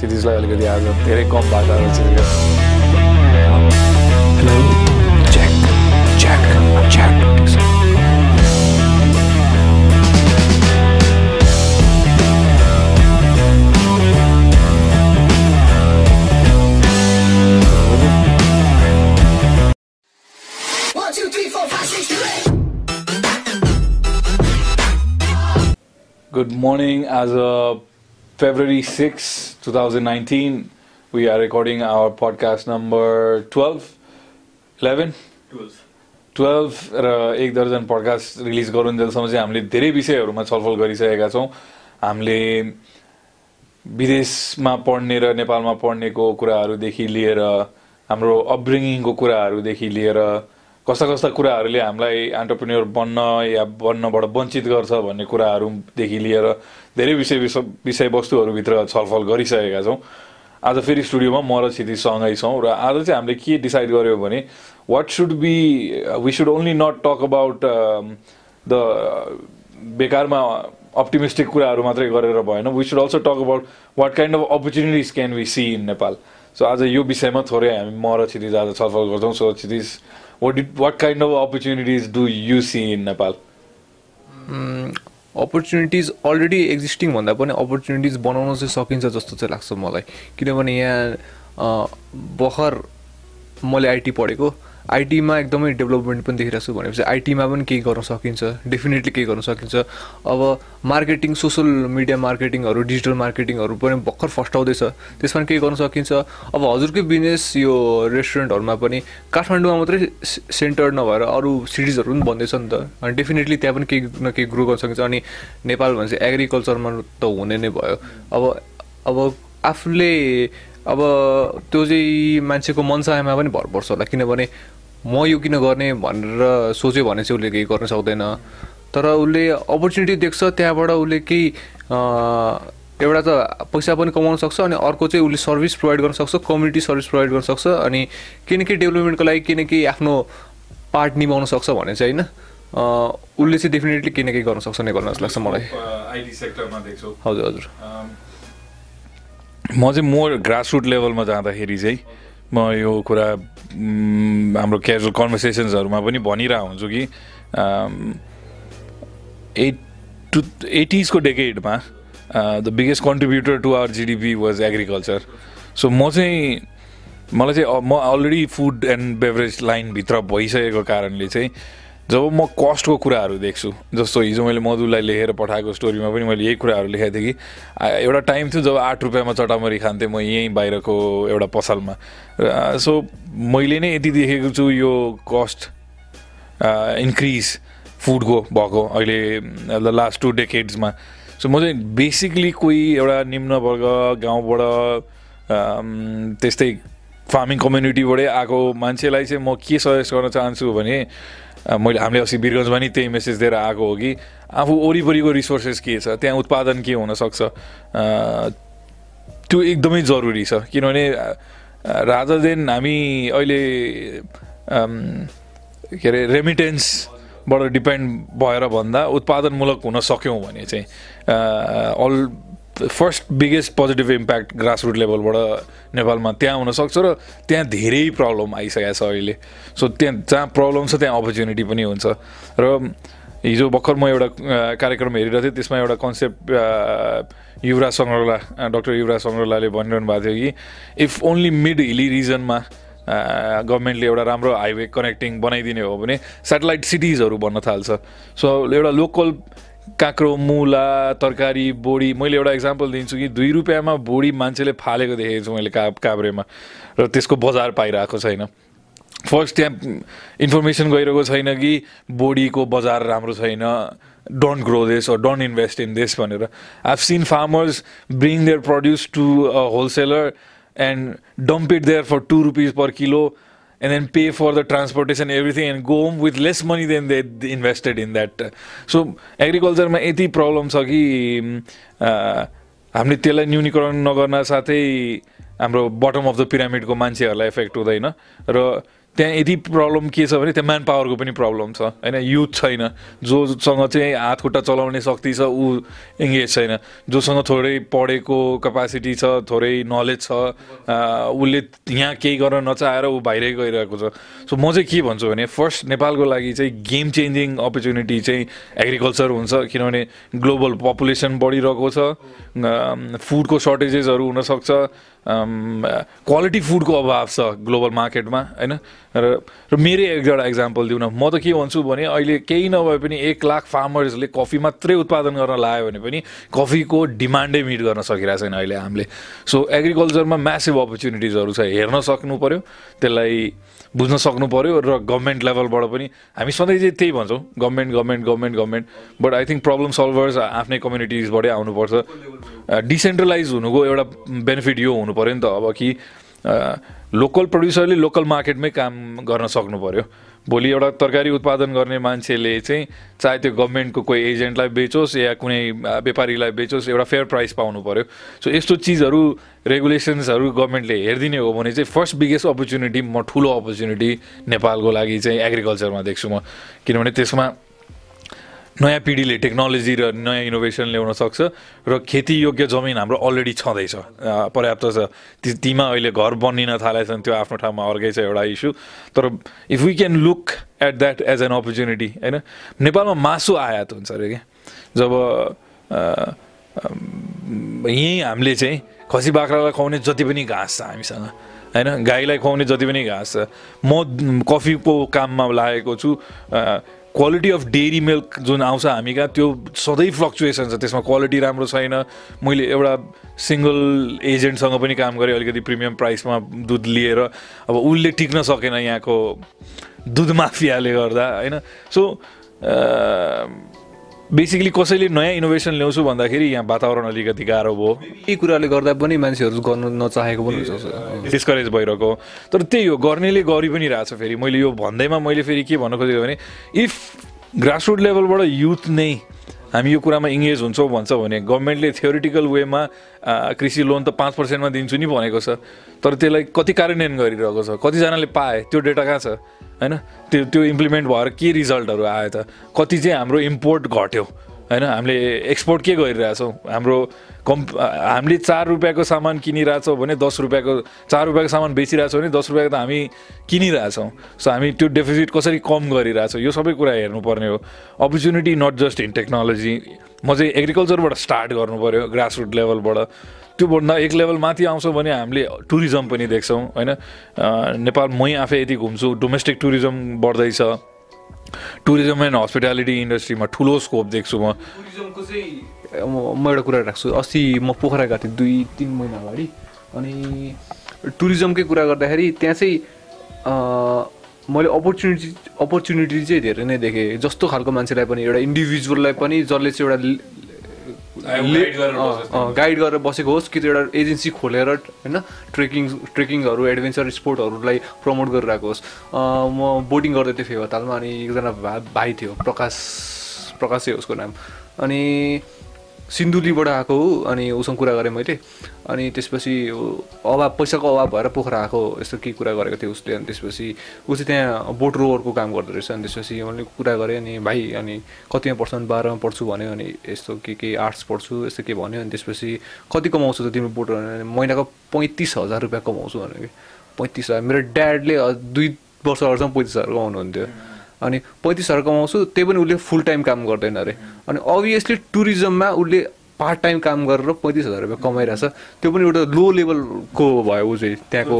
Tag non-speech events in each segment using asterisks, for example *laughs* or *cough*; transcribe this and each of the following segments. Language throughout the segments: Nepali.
क्षितिजलाई अलिकति आज धेरै कम भएको छ hello check check check One, two, three, four, five, six, seven, eight. Good morning. As of February 6, 2019, we are recording our podcast number 12, 11, 12 र एक दर्जन पडकास्ट रिलिज गरुन्जेलसम्म चाहिँ हामीले धेरै विषयहरूमा छलफल गरिसकेका छौँ। हामीले विदेशमा पढ्ने र नेपालमा पढ्नेको कुराहरूदेखि लिएर हाम्रो अपब्रिङिङको कुराहरूदेखि लिएर कस्ता कस्ता कुराहरूले हामीलाई एन्टरप्रेन्योर बन्न या बन्नबाट वञ्चित गर्छ भन्ने कुराहरूदेखि लिएर धेरै विषय विषय विषयवस्तुहरूभित्र छलफल गरिसकेका छौँ। आज फेरि स्टुडियोमा म र क्षितिसँगै छौँ र आज चाहिँ हामीले के डिसाइड गर्यो भने what should be we should only not talk about the बेकारमा optimistic कुराहरू मात्रै गरेर भएन। We should also talk about what kind of opportunities can we see in Nepal so आज यो विषयमा थोरै हामी म र क्षितिज आज छलफल गर्छौँ। So Kshitij what did what kind of opportunities do you see in Nepal opportunities already existing भन्दा पनि अपर्च्युनिटिज बनाउन चाहिँ सकिन्छ जस्तो चाहिँ लाग्छ मलाई। किनभने यहाँ भर्खर मैले आइटी पढेको। आइटीमा एकदमै डेभलपमेन्ट पनि देखिरहेको छु भनेपछि आइटीमा पनि केही गर्न सकिन्छ डेफिनेटली केही गर्न सकिन्छ। अब मार्केटिङ सोसल मिडिया मार्केटिङहरू डिजिटल मार्केटिङहरू पनि भर्खर फस्टाउँदैछ त्यसमा केही गर्न सकिन्छ। अब हजुरकै बिजनेस यो रेस्टुरेन्टहरूमा पनि काठमाडौँमा मात्रै सेन्टर नभएर अरू सिटिजहरू पनि बन्दैछ नि त। अनि डेफिनेटली त्यहाँ पनि केही न केही ग्रो गर्न सकिन्छ। अनि नेपाल भनेपछि एग्रिकल्चरमा त हुने नै भयो। अब अब आफूले अब त्यो चाहिँ मान्छेको मनसायमा पनि भर पर्छ होला किनभने म यो किन गर्ने भनेर सोच्यो भने चाहिँ उसले केही गर्न सक्दैन। तर उसले अपर्च्युनिटी देख्छ त्यहाँबाट उसले केही एउटा त पैसा पनि कमाउन सक्छ अनि अर्को चाहिँ उसले सर्भिस प्रोभाइड गर्न सक्छ कम्युनिटी सर्भिस प्रोभाइड गर्न सक्छ अनि केही न केही डेभलपमेन्टको लागि केही न केही आफ्नो पार्ट निभाउन सक्छ भने चाहिँ होइन। उसले चाहिँ डेफिनेटली केही न केही गर्न सक्छ नेपालमा जस्तो लाग्छ मलाई। आइटी सेक्टरमा देख्छु। हजुर हजुर। म चाहिँ मोर ग्रासरुट लेभलमा जाँदाखेरि चाहिँ म यो कुरा म, हाम्रो क्याजुअल कन्भर्सेसन्सहरूमा पनि भनिरहेको हुन्छु कि एट टु एटिजको डेकेडमा the biggest contributor to our GDP was agriculture so म चाहिँ मलाई चाहिँ म अलरेडी फुड एन्ड बेभरेज लाइनभित्र भइसकेको कारणले चाहिँ जब म कस्टको कुराहरू देख्छु जस्तो हिजो मैले मधुलाई लेखेर पठाएको स्टोरीमा पनि मैले यही कुराहरू लेखेको थिएँ कि एउटा टाइम थियो जब आठ रुपियाँमा चटामरी खान्थेँ म यहीँ बाहिरको एउटा पसलमा। सो मैले नै यति देखेको छु यो कस्ट इन्क्रिज फुडको भएको अहिले द लास्ट टु डेकेड्समा सो म चाहिँ बेसिकली कोही एउटा निम्न वर्ग गाउँबाट त्यस्तै फार्मिङ कम्युनिटीबाटै आएको मान्छेलाई चाहिँ म के सजेस्ट गर्न चाहन्छु भने मैले हामीले अस्ति वीरगन्जमा नि त्यही मेसेज दिएर आएको हो कि आफू वरिपरिको रिसोर्सेस के छ त्यहाँ उत्पादन के हुनसक्छ त्यो एकदमै जरुरी छ। किनभने रादर देन हामी अहिले के अरे रेमिटेन्सबाट डिपेन्ड भएर भन्दा उत्पादनमूलक हुन सक्यौँ भने चाहिँ all first biggest positive impact grassroot लेभलबाट नेपालमा त्यहाँ हुनसक्छ र त्यहाँ धेरै प्रब्लम आइसकेको छ अहिले। सो त्यहाँ जहाँ प्रब्लम छ त्यहाँ अपर्च्युनिटी पनि हुन्छ। र हिजो भर्खर म एउटा कार्यक्रम हेरिरहेको थिएँ त्यसमा एउटा कन्सेप्ट युवराज सङ्ग्रौला डक्टर युवराज सङ्ग्रौलाले भनिरहनु भएको थियो कि इफ ओन्ली मिड हिली रिजनमा गभर्मेन्टले एउटा राम्रो हाइवे कनेक्टिङ बनाइदिने हो भने सेटेलाइट सिटिजहरू बन्न थाल्छ। सो एउटा लोकल काँक्रो मुला तरकारी बोडी। मैले एउटा इक्जाम्पल दिन्छु कि दुई रुपियाँमा बोडी मान्छेले फालेको देखेको छु मैले काब काभ्रेमा। र त्यसको बजार पाइरहेको छैन। फर्स्ट त्यहाँ इन्फर्मेसन गइरहेको छैन कि बोडीको बजार राम्रो छैन। Don't grow this or don't invest in this भनेर। I've seen farmers bring their produce to wholesaler and dump it there for two rupees per kilo and then pay for the transportation everything and go home with less money than they invested in that so एग्रिकल्चरमा यति प्रब्लम छ कि हामीले त्यसलाई न्यूनीकरण नगर्न साथै हाम्रो बटम अफ द पिरामिडको मान्छेहरूलाई इफेक्ट हुँदैन र त्यहाँ यति प्रब्लम के छ भने त्यहाँ म्यान पावरको पनि प्रब्लम छ। होइन युथ छैन। जोसँग चाहिँ हात खुट्टा चलाउने शक्ति छ ऊ इङ्गेज छैन। जोसँग थोरै पढेको क्यापासिटी छ थोरै नलेज छ उसले यहाँ केही गर्न नचाहेर ऊ बाहिरै गइरहेको छ। सो म चाहिँ के भन्छु भने फर्स्ट नेपालको लागि चाहिँ गेम चेन्जिङ अपर्च्युनिटी चाहिँ एग्रिकल्चर हुन्छ किनभने ग्लोबल पपुलेसन बढिरहेको छ फुडको सर्टेजेसहरू हुनसक्छ क्वालिटी फुडको अभाव छ ग्लोबल मार्केटमा होइन? र र मेरै एक एउटा इक्जाम्पल दिउँ न म त के भन्छु भने अहिले केही नभए पनि एक लाख फार्मर्सले कफी मात्रै उत्पादन गर्न लायो भने पनि कफीको डिमान्डै मिट गर्न सकिरहेको छैन अहिले हामीले। सो एग्रिकल्चरमा म्यासिभ अपर्च्युनिटिजहरू छ। हेर्न सक्नु पऱ्यो त्यसलाई बुझ्न सक्नु पऱ्यो र गभर्मेन्ट लेभलबाट पनि हामी सधैँ चाहिँ त्यही भन्छौँ government government government government but I think problem solvers आफ्नै कम्युनिटिजबाटै आउनुपर्छ। डिसेन्ट्रलाइज हुनुको एउटा बेनिफिट यो हुनु पऱ्यो नि त अब कि लोकल प्रड्युसरले लोकल मार्केटमै काम गर्न सक्नु पऱ्यो भोलि एउटा तरकारी उत्पादन गर्ने मान्छेले चाहिँ चाहे त्यो गभर्मेन्टको कोही एजेन्टलाई बेचोस् या कुनै व्यापारीलाई बेचोस् एउटा फेयर प्राइस पाउनु पऱ्यो सो यस्तो चिजहरू रेगुलेसन्सहरू गभर्मेन्टले हेरिदिने हो भने चाहिँ फर्स्ट बिगेस्ट अपर्च्युनिटी म ठुलो अपर्च्युनिटी नेपालको लागि चाहिँ एग्रिकल्चरमा देख्छु म। किनभने त्यसमा नयाँ पिँढीले टेक्नोलोजी र नयाँ इनोभेसन ल्याउन सक्छ र खेतीयोग्य जमिन हाम्रो अलरेडी छँदैछ। पर्याप्त छ। ती तीमा अहिले घर बनिन थालेछन् त्यो आफ्नो ठाउँमा अर्कै छ एउटा इस्यु तर if we can look at that as an opportunity होइन? नेपालमा मासु आयात हुन्छ अरे क्या जब यहीँ हामीले चाहिँ खसी बाख्रालाई खुवाउने जति पनि घाँस छ हामीसँग होइन? गाईलाई खुवाउने जति पनि घाँस छ। म कफीको काममा लागेको छु। क्वालिटी अफ डेरी मिल्क जुन आउँछ हामी कहाँ त्यो सधैँ फ्लक्चुएसन छ। त्यसमा क्वालिटी राम्रो छैन। मैले एउटा सिङ्गल एजेन्टसँग पनि काम गरेँ अलिकति प्रिमियम प्राइसमा दुध लिएर। अब उसले टिक्न सकेन यहाँको दुध माफियाले गर्दा होइन? सो बेसिकली कसैले नयाँ इनोभेसन ल्याउँछु भन्दाखेरि यहाँ वातावरण अलिकति गाह्रो भयो। यी कुराले गर्दा पनि मान्छेहरू गर्नु नचाहेको पनि हुनसक्छ डिस्करेज भइरहेको। तर त्यही हो गर्नेले गरि पनि रहेछ फेरि। मैले यो भन्दैमा मैले फेरि के भन्न खोजेको भने इफ ग्रासरुट लेभलबाट युथ नै हामी यो कुरामा इङ्गेज हुन्छौँ भन्छ भने गभर्मेन्टले थियोरिटिकल वेमा कृषि लोन त पाँच पर्सेन्टमा दिन्छु नि भनेको छ। तर त्यसलाई कति कार्यान्वयन गरिरहेको छ? कतिजनाले पाए त्यो डेटा कहाँ छ? होइन? त्यो त्यो इम्प्लिमेन्ट भएर के रिजल्टहरू आयो त? कति चाहिँ हाम्रो इम्पोर्ट घट्यो? होइन? हामीले एक्सपोर्ट के गरिरहेछौँ हाम्रो कम् हामीले चार रुपियाँको सामान किनिरहेछौँ भने दस रुपियाँको चार रुपियाँको सामान बेचिरहेछौँ भने दस रुपियाँको त हामी किनिरहेछौँ सो हामी त्यो डेफिसिट कसरी कम गरिरहेछौँ यो सबै कुरा हेर्नुपर्ने हो। Opportunity not just in technology म चाहिँ एग्रिकल्चरबाट स्टार्ट गर्नु पऱ्यो ग्रासरुट लेभलबाट त्योभन्दा एक लेभल माथि आउँछौँ भने हामीले टुरिज्म पनि देख्छौँ होइन? नेपाल मै आफै यति घुम्छु डोमेस्टिक टुरिज्म बढ्दैछ। टुरिज्म एन्ड हस्पिटालिटी इन्डस्ट्रीमा ठुलो स्कोप देख्छु म। टुरिज्मको चाहिँ म एउटा कुरा राख्छु। अस्ति म पोखरा गएको थिएँ दुई तिन महिना अगाडि। अनि टुरिज्मकै कुरा गर्दाखेरि त्यहाँ चाहिँ मैले अपर्च्युनिटी अपर्च्युनिटी चाहिँ धेरै नै देखेँ। जस्तो खालको मान्छेलाई पनि एउटा इन्डिभिजुअललाई पनि जसले चाहिँ एउटा गाइड गरेर बसेको होस् कि त एउटा एजेन्सी खोलेर होइन ट्रेकिङ ट्रेकिङहरू एडभेन्चर स्पोर्टहरूलाई प्रमोट गरिरहेको होस्। म बोटिङ गर्दै थिएँ फेवातालमा अनि एकजना भा भाइ थियो प्रकाश प्रकाशै उसको नाम। अनि सिन्धुलीबाट आएको हो अनि उसँग कुरा गरेँ मैले। अनि त्यसपछि अभाव पैसाको अभाव भएर पोखरा आएको यस्तो केही कुरा गरेको थियो उसले। अनि त्यसपछि ऊ चाहिँ त्यहाँ बोट रोवरको काम गर्दो रहेछ। अनि त्यसपछि मैले कुरा गरेँ अनि भाइ अनि कतिमा पढ्छु भने बाह्रमा पढ्छु भन्यो अनि यस्तो के के आर्ट्स पढ्छु यस्तो के भन्यो? अनि त्यसपछि कति कमाउँछु त तिम्रो बोट महिनाको पैँतिस हजार रुपियाँ कमाउँछु भन्यो कि पैँतिस हजार मेरो ड्याडले दुई वर्ष अगाडिसम्म पैँतिस हजार कमाउनुहुन्थ्यो। अनि पैँतिस हजार कमाउँछु त्यही पनि उसले फुल टाइम काम गर्दैन अरे। अनि अभियसली टुरिज्ममा उसले पार्ट टाइम काम गरेर पैँतिस हजार रुपियाँ कमाइरहेछ। त्यो पनि एउटा लो लेभलको भयो ऊ चाहिँ त्यहाँको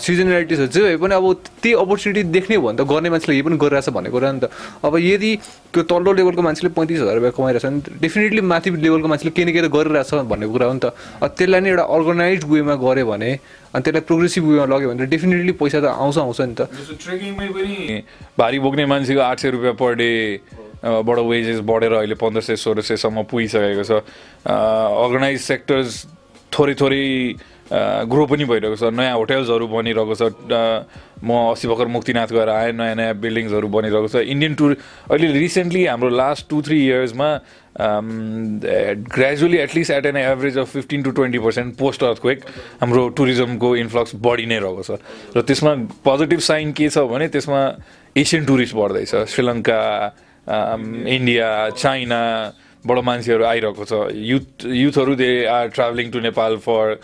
सिजनालिटी छ। जे भए पनि अब त्यही अपर्च्युनिटी देख्ने हो भने त गर्ने मान्छेले यही पनि गरिरहेछ भन्ने कुरा नि त अब यदि त्यो तल्लो लेभलको मान्छेले पैँतिस हजार रुपियाँ कमाइरहेछ भने डेफिनेटली माथि लेभलको मान्छेले केही न केही त गरिरहेछ भन्ने कुरा हो नि त। त्यसलाई नै एउटा अर्गनाइज वेमा गऱ्यो भने अनि त्यसलाई प्रोग्रेसिभ वेमा लग्यो भने डेफिनेटली पैसा त आउँछ आउँछ नि त। ट्रेकिङमै पनि भारी बोक्ने मान्छेको आठ सय रुपियाँ पर डे बाट वेजेस बढेर अहिले पन्ध्र सय सोह्र सयसम्म पुगिसकेको छ। अर्गनाइज सेक्टर्स थोरै थोरै ग्रो पनि भइरहेको छ। नयाँ होटेल्सहरू बनिरहेको छ। म अस्ति भर्खर मुक्तिनाथ गएर आएँ नयाँ नयाँ बिल्डिङ्सहरू बनिरहेको छ। इन्डियन टुर अहिले रिसेन्टली हाम्रो last two three इयर्समा gradually at least at an average of fifteen to twenty percent post earthquake हाम्रो टुरिज्मको इन्फ्लक्स बढी नै रहेको छ। र त्यसमा पोजिटिभ साइन के छ भने त्यसमा एसियन टुरिस्ट बढ्दैछ। श्रीलङ्का इन्डिया चाइनाबाट मान्छेहरू आइरहेको छ। युथ युथहरू they are travelling to Nepal for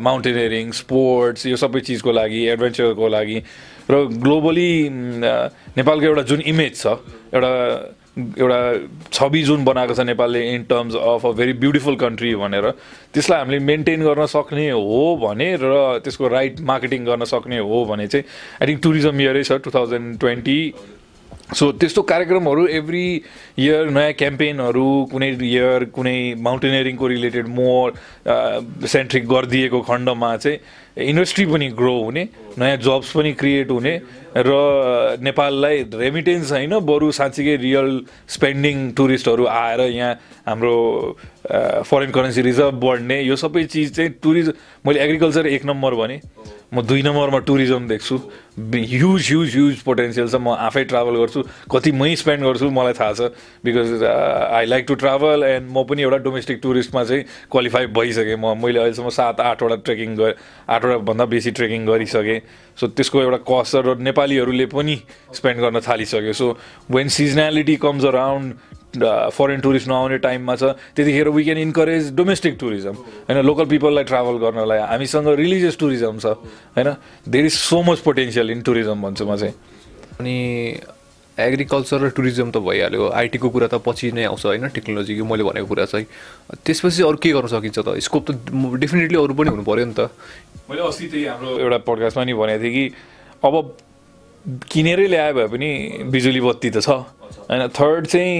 mountaineering sports यो सबै चिजको लागि एडभेन्चरको लागि। र ग्लोबली नेपालको एउटा जुन इमेज छ एउटा एउटा छवि जुन बनाएको छ नेपालले in terms of a very beautiful country भनेर त्यसलाई हामीले मेन्टेन गर्न सक्ने हो भने र त्यसको राइट मार्केटिङ गर्न सक्ने हो भने चाहिँ आई थिङ्क टुरिज्म इयरै छ टु थाउजन्ड ट्वेन्टी सो त्यस्तो कार्यक्रमहरू एभ्री इयर नयाँ क्याम्पेनहरू कुनै इयर कुनै माउन्टेनियरिङको रिलेटेड मोर सेन्ट्रिक गरिदिएको खण्डमा चाहिँ इन्डस्ट्री पनि ग्रो हुने नयाँ जब्स पनि क्रिएट हुने र नेपाललाई रेमिटेन्स होइन बरु साँच्चीकै रियल स्पेन्डिङ टुरिस्टहरू आएर यहाँ हाम्रो फरेन करेन्सी रिजर्भ बढ्ने यो सबै चिज चाहिँ टुरिज्म मैले एग्रिकल्चर एक नम्बर भने। म दुई नम्बरमा टुरिज्म देख्छु। ह्युज ह्युज ह्युज पोटेन्सियल छ। म आफै ट्राभल गर्छु। कति मै स्पेन्ड गर्छु मलाई थाहा छ। Because I like to travel and म पनि एउटा डोमेस्टिक टुरिस्टमा चाहिँ क्वालिफाई भइसकेँ। म मैले अहिलेसम्म सात आठवटा ट्रेकिङ गरेँ आठवटा भन्दा बेसी ट्रेकिङ गरिसकेँ। सो त्यसको एउटा कस्ट र नेपालीहरूले पनि स्पेन्ड गर्न थालिसक्यो। So when seasonality comes around foreign tourist नआउने टाइममा छ। त्यतिखेर we can encourage domestic tourism होइन लोकल पिपललाई ट्राभल गर्नलाई हामीसँग रिलिजियस टुरिज्म छ। होइन there is so much potential in tourism भन्छु म चाहिँ। अनि एग्रिकल्चर र टुरिज्म त भइहाल्यो। आइटीको कुरा त पछि नै आउँछ होइन टेक्नोलोजीको मैले भनेको कुरा चाहिँ। त्यसपछि अरू के गर्न सकिन्छ त? स्कोप त डेफिनेटली अरू पनि हुनु पऱ्यो नि त। मैले अस्ति त्यही हाम्रो एउटा पडकास्टमा नि भनेको थिएँ कि अब किनेरै ल्यायो भए पनि बिजुली बत्ती त छ। होइन थर्ड चाहिँ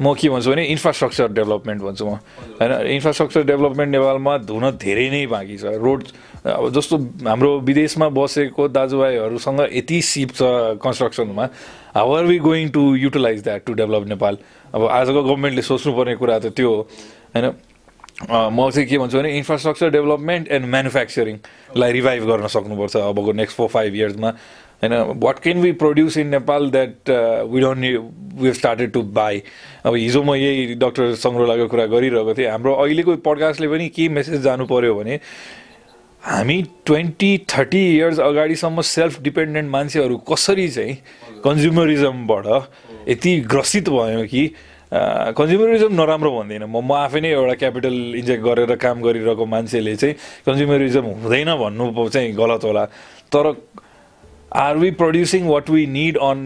म के भन्छु भने इन्फ्रास्ट्रक्चर डेभलपमेन्ट भन्छु म। होइन इन्फ्रास्ट्रक्चर डेभलपमेन्ट नेपालमा धुन धेरै नै बाँकी छ। रोड अब जस्तो हाम्रो विदेशमा बसेको दाजुभाइहरूसँग यति सिप छ कन्स्ट्रक्सनमा how are we going to utilise that to develop Nepal? अब आजको गभर्मेन्टले सोच्नुपर्ने कुरा त त्यो हो। होइन म चाहिँ के भन्छु भने इन्फ्रास्ट्रक्चर डेभलपमेन्ट एन्ड म्यानुफ्याक्चरिङलाई रिभाइभ गर्न सक्नुपर्छ अबको नेक्स्ट फोर फाइभ इयर्समा होइन what can we produce in Nepal that we don't we started to buy अब हिजो म यही डक्टर सङ्ग्रोलाको कुरा गरिरहेको थिएँ। हाम्रो अहिलेको पडकास्टले पनि के मेसेज जानु पर्यो भने हामी ट्वेन्टी थर्टी इयर्स अगाडिसम्म सेल्फ डिपेन्डेन्ट मान्छेहरू कसरी चाहिँ कन्ज्युमरिजमबाट यति ग्रसित भयो कि कन्ज्युमरिजम नराम्रो भन्दिनँ। म म आफै नै एउटा क्यापिटल इन्जेक्ट गरेर काम गरिरहेको मान्छेले चाहिँ कन्ज्युमरिजम हुँदैन भन्नु चाहिँ गलत होला। तर are we producing what we need on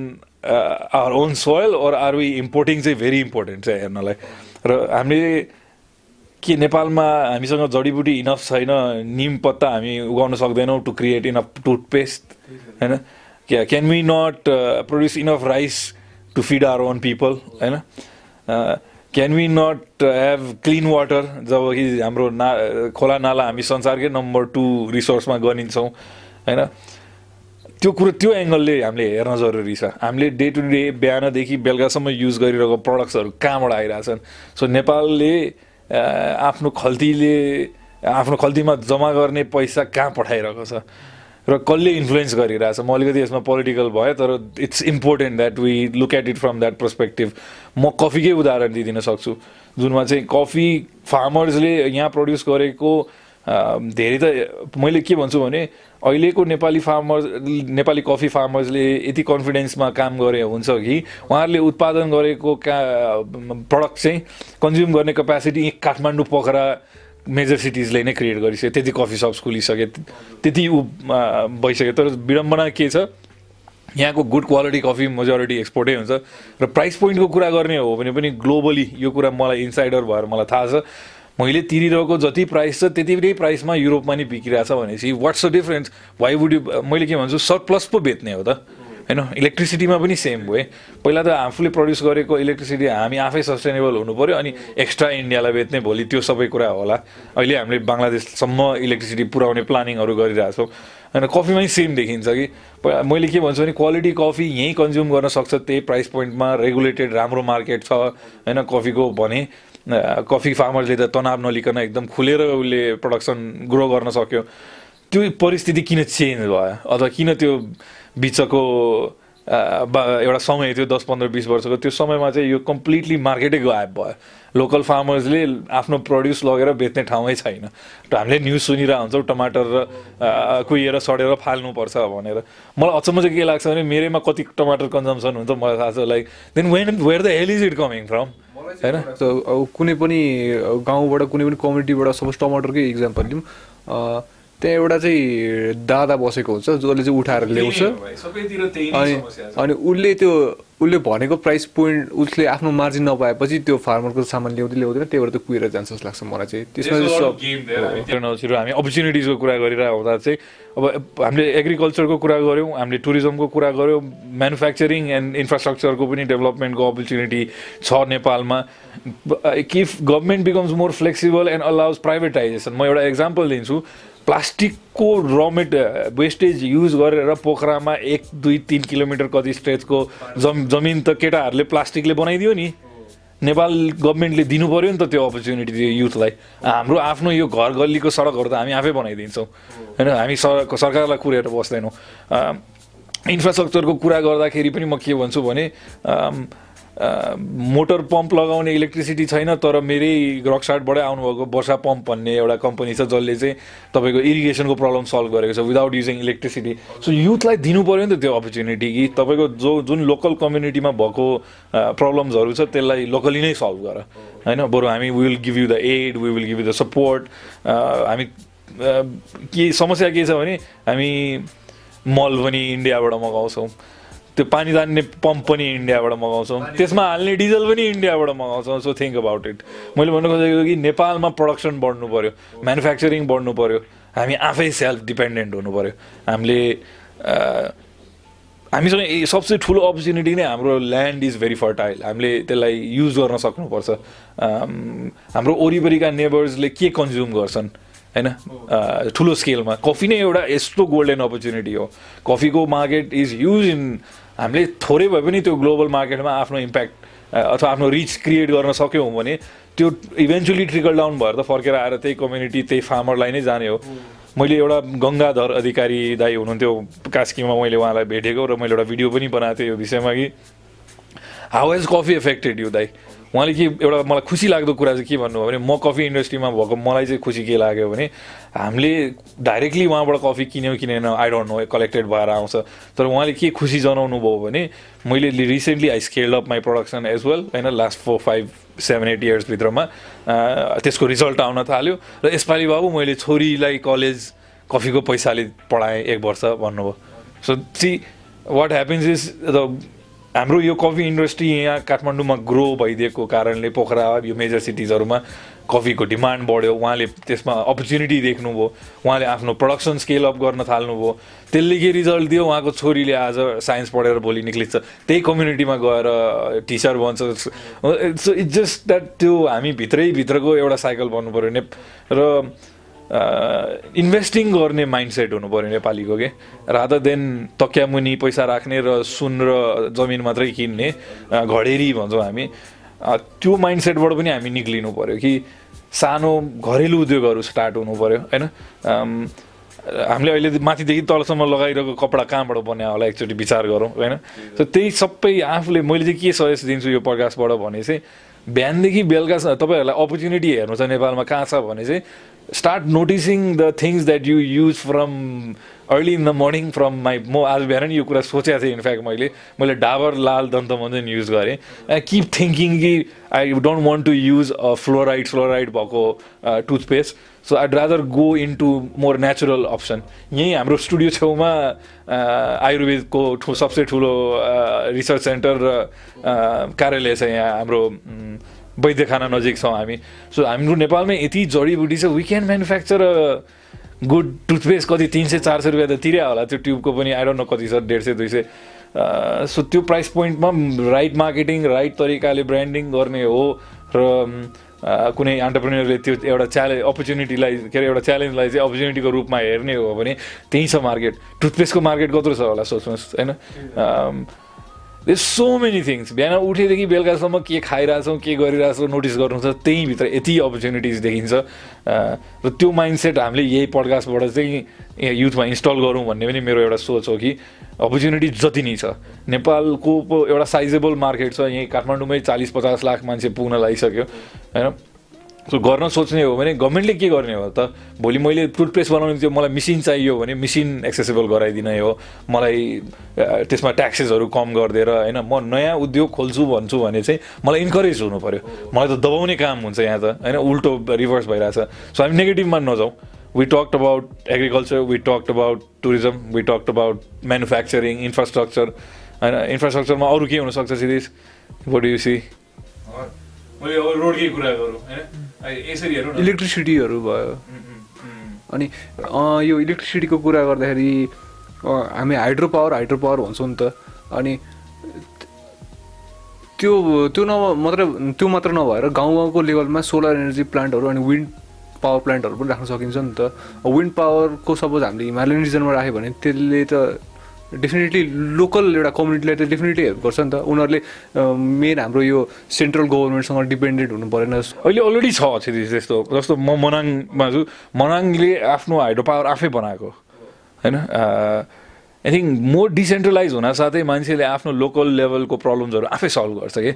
our own soil or are we importing चाहिँ भेरी इम्पोर्टेन्ट छ हेर्नलाई र हामीले के नेपालमा हामीसँग जडीबुटी इनफ छैन निम पत्ता हामी उगाउन सक्दैनौँ टु क्रिएट इनफ टुथपेस्ट होइन? क्या can we not produce enough rice to feed our own people होइन? Can we not have clean water जब कि हाम्रो ना खोला नाला हामी संसारकै नम्बर टू रिसोर्समा गनिन्छौँ होइन? त्यो कुरो त्यो एङ्गलले हामीले हेर्न जरुरी छ। हामीले डे टु डे बिहानदेखि बेलुकासम्म युज गरिरहेको प्रडक्ट्सहरू कहाँबाट आइरहेछन्? सो नेपालले आफ्नो खल्तीले आफ्नो खल्तीमा जम्मा गर्ने पैसा कहाँ पठाइरहेको छ? र कसले इन्फ्लुएन्स गरिरहेछ? म अलिकति यसमा पोलिटिकल भयो तर it's important that we look at it from that perspective म कफीकै उदाहरण दिइदिन सक्छु। जुनमा चाहिँ कफी फार्मर्सले यहाँ प्रड्युस गरेको धेरै त मैले के भन्छु भने अहिलेको नेपाली फार्मर्स नेपाली कफी फार्मर्सले यति कन्फिडेन्समा काम गरे हुन्छ कि उहाँहरूले उत्पादन गरेको का प्रडक्ट चाहिँ कन्ज्युम गर्ने क्यापेसिटी काठमाडौँ पोखरा मेजर सिटिजले नै क्रिएट गरिसक्यो। त्यति कफी सप्स खुलिसके त्यति अ, भइसक्यो। तर विडम्बना के छ यहाँको गुड क्वालिटी कफी मेजोरिटी एक्सपोर्टै हुन्छ। र प्राइस पोइन्टको कुरा गर्ने हो भने पनि ग्लोबली यो कुरा मलाई इन्साइडर भएर मलाई थाहा छ। मैले तिरिरहेको जति प्राइस छ त्यति नै प्राइसमा युरोपमा नि बिकिरहेछ भनेपछि what's the difference why would you मैले के भन्छु सरप्लस पो बेच्ने हो त। होइन? इलेक्ट्रिसिटीमा पनि सेम भयो पहिला त आफूले प्रड्युस गरेको इलेक्ट्रिसिटी हामी आफै सस्टेनेबल हुनु पऱ्यो अनि एक्स्ट्रा इन्डियालाई बेच्ने भोलि त्यो सबै कुरा होला। अहिले हामीले बङ्गलादेशसम्म इलेक्ट्रिसिटी पुऱ्याउने प्लानिङहरू गरिरहेछौँ। होइन? कफीमै सेम देखिन्छ कि। मैले के भन्छु भने क्वालिटी कफी यहीँ कन्ज्युम गर्न सक्छ त्यही प्राइस पोइन्टमा रेगुलेटेड राम्रो मार्केट छ। होइन? कफीको भने। कफी फार्मर्सले त तनाव नलिकन एकदम खुलेर उसले प्रडक्सन ग्रो गर्न सक्यो। त्यो परिस्थिति किन चेन्ज भयो? अथवा किन त्यो बिचको एउटा समय थियो दस पन्ध्र बिस वर्षको त्यो समयमा चाहिँ यो कम्प्लिटली मार्केटै गायब भयो। लोकल फार्मर्सले आफ्नो प्रड्युस लगेर बेच्ने ठाउँै छैन। हामीले न्युज सुनिरहेको हुन्छौँ टमाटर र कुहिएर सडेर फाल्नुपर्छ भनेर। मलाई अचम्म चाहिँ के लाग्छ भने मेरैमा कति टमाटर कन्जम्सन हुन्छ मलाई थाहा छ like then when where the hell is it coming from होइन? कुनै पनि गाउँबाट कुनै पनि कम्युनिटीबाट सपोज टमाटरकै इक्जाम्पल लिउँ त्यहाँ एउटा चाहिँ दादा बसेको हुन्छ जसले चाहिँ उठाएर ल्याउँछ। अनि अनि उसले त्यो उसले भनेको प्राइस पोइन्ट उसले आफ्नो मार्जिन नपाएपछि त्यो फार्मरको सामान ल्याउँदै ल्याउँदैन त्यही भएर त्यो कुहिएर जान्छ जस्तो लाग्छ मलाई चाहिँ। त्यसमा चाहिँ हामी अपर्च्युनिटिजको कुरा गरिरहेको हुँदा चाहिँ अब हामीले एग्रिकल्चरको कुरा गऱ्यौँ हामीले टुरिज्मको कुरा गऱ्यौँ म्यानुफ्याक्चरिङ एन्ड इन्फ्रास्ट्रक्चरको पनि डेभलपमेन्टको अपर्च्युनिटी छ नेपालमा। If government becomes more flexible and allows privatisation म एउटा इक्जाम्पल दिन्छु। प्लास्टिकको र मेट वेस्टेज युज गरेर पोखरामा एक दुई तिन किलोमिटर कति स्ट्रेचको जम जमिन त केटाहरूले प्लास्टिकले बनाइदियो नि। नेपाल गभर्मेन्टले दिनु पऱ्यो नि त त्यो अपर्च्युनिटी त्यो युथलाई हाम्रो आफ्नो यो घर गल्लीको सडकहरू त हामी आफै बनाइदिन्छौँ। होइन हामी सर सरकारलाई कुरेर बस्दैनौँ। इन्फ्रास्ट्रक्चरको कुरा गर्दाखेरि पनि म के भन्छु भने मोटर पम्प लगाउने इलेक्ट्रिसिटी छैन तर मेरै रकसार्टबाटै आउनुभएको वर्षा पम्प भन्ने एउटा कम्पनी छ जसले चाहिँ तपाईँको इरिगेसनको प्रब्लम सल्भ गरेको छ विदाउट युजिङ इलेक्ट्रिसिटी सो युथलाई दिनु पऱ्यो नि त त्यो अपर्च्युनिटी कि तपाईँको जो जुन लोकल कम्युनिटीमा भएको प्रब्लम्सहरू छ त्यसलाई लोकली नै सल्भ गर। होइन बरु हामी will give you the aid we will give you the support हामी के समस्या के छ भने हामी मल पनि इन्डियाबाट मगाउँछौँ। त्यो पानी तान्ने पम्प पनि इन्डियाबाट मगाउँछौँ। त्यसमा हाल्ने डिजल पनि इन्डियाबाट मगाउँछौँ सो थिङ्क अबाउट इट मैले भन्नु खोजेको कि नेपालमा प्रडक्सन बढ्नु पऱ्यो म्यानुफ्याक्चरिङ बढ्नु पऱ्यो हामी आफै सेल्फ डिपेन्डेन्ट हुनु पऱ्यो हामीले हामीसँग सबसे ठुलो अपर्च्युनिटी नै हाम्रो ल्यान्ड इज भेरी फर्टाइल हामीले त्यसलाई युज गर्न सक्नुपर्छ। हाम्रो वरिपरिका नेबर्सले के कन्ज्युम गर्छन् होइन? ठुलो स्केलमा कफी नै एउटा यस्तो गोल्डन अपर्च्युनिटी हो। कफीको मार्केट इज युज इन हामीले थोरै भए पनि त्यो ग्लोबल मार्केटमा आफ्नो इम्प्याक्ट अथवा आफ्नो रिच क्रिएट गर्न सक्यौँ भने त्यो इभेन्चुली ट्रिकल डाउन भएर त फर्केर आएर त्यही कम्युनिटी त्यही फार्मरलाई नै जाने हो। मैले एउटा गङ्गाधर अधिकारी दाई हुनुहुन्थ्यो कास्कीमा मैले उहाँलाई भेटेको र मैले एउटा भिडियो पनि बनाएको थिएँ यो विषयमा कि how has coffee affected you दाई? उहाँले के एउटा मलाई खुसी लाग्दो कुरा चाहिँ के भन्नुभयो भने म कफी इन्डस्ट्रीमा भएको मलाई चाहिँ खुसी के लाग्यो भने हामीले डाइरेक्टली उहाँबाट कफी किन्यौँ किनेन आई डोन्ट नो कलेक्टेड भएर आउँछ। तर उहाँले के खुसी जनाउनु भयो भने मैले recently I scaled up my production as well होइन last four five seven eight इयर्सभित्रमा त्यसको रिजल्ट आउन थाल्यो। र यसपालि बाबु मैले छोरीलाई कलेज कफीको पैसाले पढाएँ एक वर्ष भन्नुभयो। So see what happens is the हाम्रो यो कफी इन्डस्ट्री यहाँ काठमाडौँमा ग्रो भइदिएको कारणले पोखरा यो मेजर सिटिजहरूमा कफीको डिमान्ड बढ्यो। उहाँले त्यसमा अपर्च्युनिटी देख्नुभयो। उहाँले आफ्नो प्रडक्सन स्केल अप गर्न थाल्नुभयो। त्यसले के रिजल्ट दियो? उहाँको छोरीले आज साइन्स पढेर भोलि निक्लिन्छ। त्यही कम्युनिटीमा गएर टिचर बन्छ। सो इट्स जस्ट द्याट त्यो हामी भित्रै भित्रको एउटा साइकल बन्नु पऱ्यो र इन्भेस्टिङ गर्ने माइन्डसेट हुनु पऱ्यो नेपालीको के? रादर देन तक्यामुनि पैसा राख्ने र सुन र जमिन मात्रै किन्ने घडेरी भन्छौँ हामी त्यो माइन्डसेटबाट पनि हामी निक्लिनु पऱ्यो कि सानो घरेलु उद्योगहरू स्टार्ट हुनु पऱ्यो होइन हामीले अहिले माथिदेखि तलसम्म लगाइरहेको कपडा कहाँबाट बन्यो होला एकचोटि विचार गरौँ होइन? सो त्यही सबै आफूले मैले चाहिँ के सजेस्ट दिन्छु यो प्रकाशबाट भने चाहिँ बिहानदेखि बेलुकासम्म तपाईँहरूलाई अपर्च्युनिटी हेर्नु छ नेपालमा कहाँ छ भने चाहिँ start noticing the things that you use from early in the morning from my म आज बिहान यो कुरा सोचेको थिएँ इनफ्याक्ट मैले। मैले डाबर लाल दन्तमञ्जन युज गरेँ। आई किप थिङ्किङ कि I don't want to use a fluoride fluoride भएको toothpaste so I'd rather go into more natural option यहीँ हाम्रो स्टुडियो छेउमा अ, आयुर्वेदको सबसे ठुलो रिसर्च सेन्टर र अ, कार्यालय छ यहाँ हाम्रो उम्, वैद्यखाना नजिक छौँ हामी। सो हाम्रो नेपालमै यति जडीबुटी छ we can manufacture good toothpaste कति तिन सय चार सय रुपियाँ त तिरै होला। त्यो ट्युबको पनि आई डोन्ट नो कति छ डेढ सय दुई सय। अ, सो त्यो प्राइस पोइन्टमा राइट मार्केटिङ राइट तरिकाले ब्रान्डिङ गर्ने हो र अ, कुनै अन्टरप्रेनियरले त्यो एउटा च्यालेन्ज अपर्च्युनिटीलाई के अरे एउटा च्यालेन्जलाई चाहिँ अपर्च्युनिटीको रूपमा हेर्ने हो भने त्यहीँ छ मार्केट टुथपेस्टको मार्केट कत्रो छ होला सोच्नुहोस् होइन? दे सो मेनी थिङ्स बिहान उठेदेखि बेलुकासम्म के खाइरहेछौँ के गरिरहेछौँ नोटिस गर्नु छ त्यहीँभित्र यति अपर्च्युनिटिज देखिन्छ। र त्यो माइन्डसेट हामीले यही पडकास्टबाट चाहिँ युथमा इन्स्टल गरौँ भन्ने पनि मेरो एउटा सोच हो कि अपर्च्युनिटी जति नै छ। नेपालको एउटा साइजेबल मार्केट छ। यहीँ काठमाडौँमै चालिस पचास लाख मान्छे पुग्न लागिसक्यो। होइन? सो गर्न सोच्ने हो भने गभर्मेन्टले के गर्ने हो त? भोलि मैले टुथपेस्ट बनाउने थियो मलाई मिसिन चाहियो भने मिसिन एक्सेसेबल गराइदिने हो। मलाई त्यसमा ट्याक्सेसहरू कम गरिदिएर होइन म नयाँ उद्योग खोल्छु भन्छु भने चाहिँ मलाई इन्करेज हुनु पऱ्यो मलाई त दबाउने काम हुन्छ यहाँ त होइन उल्टो रिभर्स भइरहेछ। सो हामी नेगेटिभमा नजाउँ। We talked about agriculture we talked about tourism we talked about manufacturing infrastructure होइन इन्फ्रास्ट्रक्चरमा अरू के हुनसक्छ सिरिज बट यु सी मैले अब रोडकै कुरा गरौँ होइन? इलेक्ट्रिसिटीहरू भयो। अनि यो इलेक्ट्रिसिटीको कुरा गर्दाखेरि हामी हाइड्रो पावर हाइड्रो पावर भन्छौँ नि त। अनि त्यो त्यो न मात्रै त्यो मात्र नभएर गाउँ गाउँको लेभलमा सोलर एनर्जी प्लान्टहरू अनि विन्ड पावर प्लान्टहरू पनि राख्न सकिन्छ नि त। विन्ड पावरको सपोज हामीले हिमालयन रिजनमा राख्यो भने त्यसले त डेफिनेटली लोकल एउटा कम्युनिटीलाई त डेफिनेटली हेल्प गर्छ नि त। उनीहरूले मेन हाम्रो यो सेन्ट्रल गभर्मेन्टसँग डिपेन्डेन्ट हुनु परेन। अहिले अलरेडी छ सिरिज त्यस्तो जस्तो म मनाङमा छु मनाङले आफ्नो हाइड्रो पावर आफै बनाएको होइन? आई थिङ्क मोर डिसेन्ट्रलाइज हुन साथै मान्छेले आफ्नो लोकल लेभलको प्रब्लम्सहरू आफै सल्भ गर्छ कि?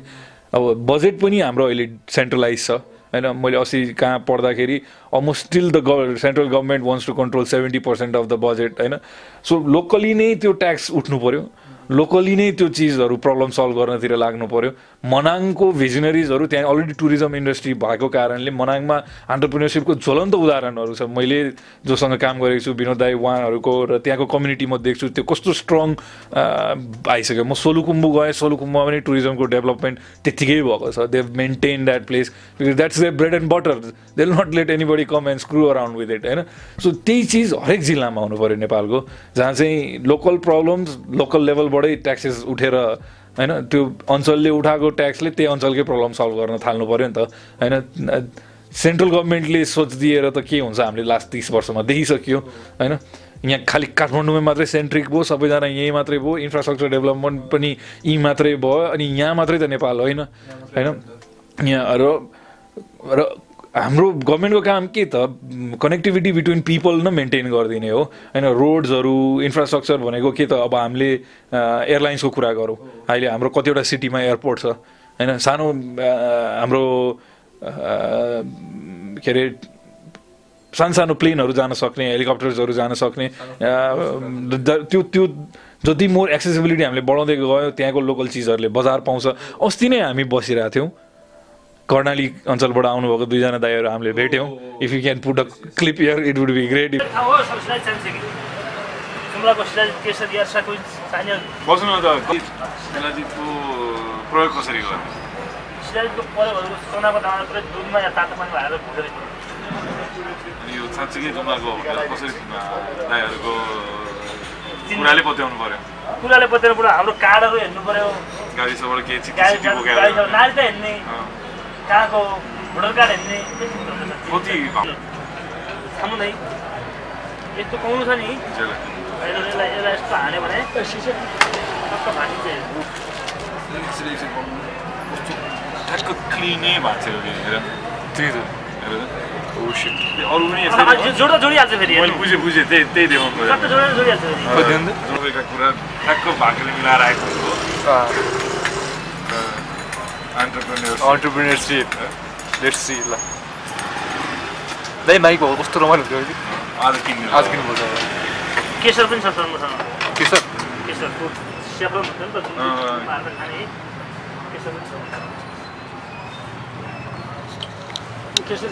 अब बजेट पनि हाम्रो अहिले सेन्ट्रलाइज छ। होइन मैले अस्ति कहाँ पढ्दाखेरि almost still the central government wants to control seventy percent of the budget होइन? सो लोकली नै त्यो ट्याक्स उठ्नु पऱ्यो लोकली नै त्यो चिजहरू प्रब्लम सल्भ गर्नतिर लाग्नु पऱ्यो मनाङको भिजनरिजहरू त्यहाँ अलरेडी टुरिज्म इन्डस्ट्री भएको कारणले मनाङमा अन्टरप्रिनरसिपको ज्वलन्त उदाहरणहरू छ। मैले जोसँग काम गरेको छु विनोद दाई उहाँहरूको र त्यहाँको कम्युनिटी म देख्छु। त्यो कस्तो स्ट्रङ आइसक्यो। म सोलुकुम्बु गएँ सोलुकुम्बुमा पनि टुरिज्मको डेभलपमेन्ट त्यत्तिकै भएको छ। They maintain that place because that's the bread and butter they not let anybody come and screw around with it होइन? सो त्यही चिज हरेक जिल्लामा हुनु पऱ्यो नेपालको। जहाँ चाहिँ लोकल प्रब्लम्स लोकल लेभलबाटै ट्याक्सेस उठेर होइन त्यो अञ्चलले उठाएको ट्याक्सले त्यही अञ्चलकै प्रब्लम सल्भ गर्न थाल्नु पऱ्यो नि त। होइन सेन्ट्रल गभर्मेन्टले सोच दिएर त के हुन्छ हामीले लास्ट तिस वर्षमा देखिसक्यो होइन। यहाँ खालि काठमाडौँमै मात्रै सेन्ट्रिक भयो सबैजना यहीँ मात्रै भयो इन्फ्रास्ट्रक्चर डेभलपमेन्ट पनि यहीँ मात्रै भयो अनि यहाँ मात्रै त नेपाल होइन होइन। यहाँ र र हाम्रो गभर्मेन्टको काम के त? कनेक्टिभिटी बिट्विन पिपल न मेन्टेन गरिदिने हो। होइन रोड्सहरू इन्फ्रास्ट्रक्चर भनेको के त? अब हामीले एयरलाइन्सको कुरा गरौँ। अहिले हाम्रो कतिवटा सिटीमा एयरपोर्ट छ। होइन सानो हाम्रो के अरे सानो सानो प्लेनहरू जान सक्ने हेलिकप्टर्सहरू जान सक्ने त्यो त्यो जति मोर एक्सेसिबिलिटी हामीले बढाउँदै गयो त्यहाँको लोकल चिजहरूले बजार पाउँछ। अस्ति नै हामी बसिरहेको थियौँ। कर्णाली अञ्चलबाट आउनुभएको दुईजना दाईहरू हामीले भेट्यौँ। If you can put a clip here it would be great प्रयोग कसरी गर्ने सोनाको दाना पुरै दुधमा या तातो पानी हालेर भुटेर अनि यो साँच्चीकै कसरी दाईहरूको कुराले पत्याउनु पर्यो। कुराले बतेर बुढा हाम्रो कार्डहरू हेर्नु के नारी त हेर्ने। कहाँको भोटर कार्ड हेर्ने नै यस्तो पाउनु छ नि यसलाई यसलाई यस्तो हान्यो भने टक्क भाँचिन्छ ठ्याक्क क्लिनै भएको थियो हेर त्यही त अरू पनि जोड्दा जोडिहाल्छ फेरि मैले बुझेँ बुझेँ त्यही त्यही देखाउनु सट्ट जोडेर जोडिहाल्छ फेरि जोडेका कुरा ठ्याक्क भागले मिलाएर आएको हो अन्टरप्रेन्योर अन्टरप्रिनेरसिप लेट्स सी ल. दाइ माइक भएको कस्तो रमाइलो हुन्थ्यो अहिले आज किन्नु आज किन्नुपर्छ केसर पनि छ सर मसँग के सर केसरको हुन्छ नि त खाने केसर पनि छ केसर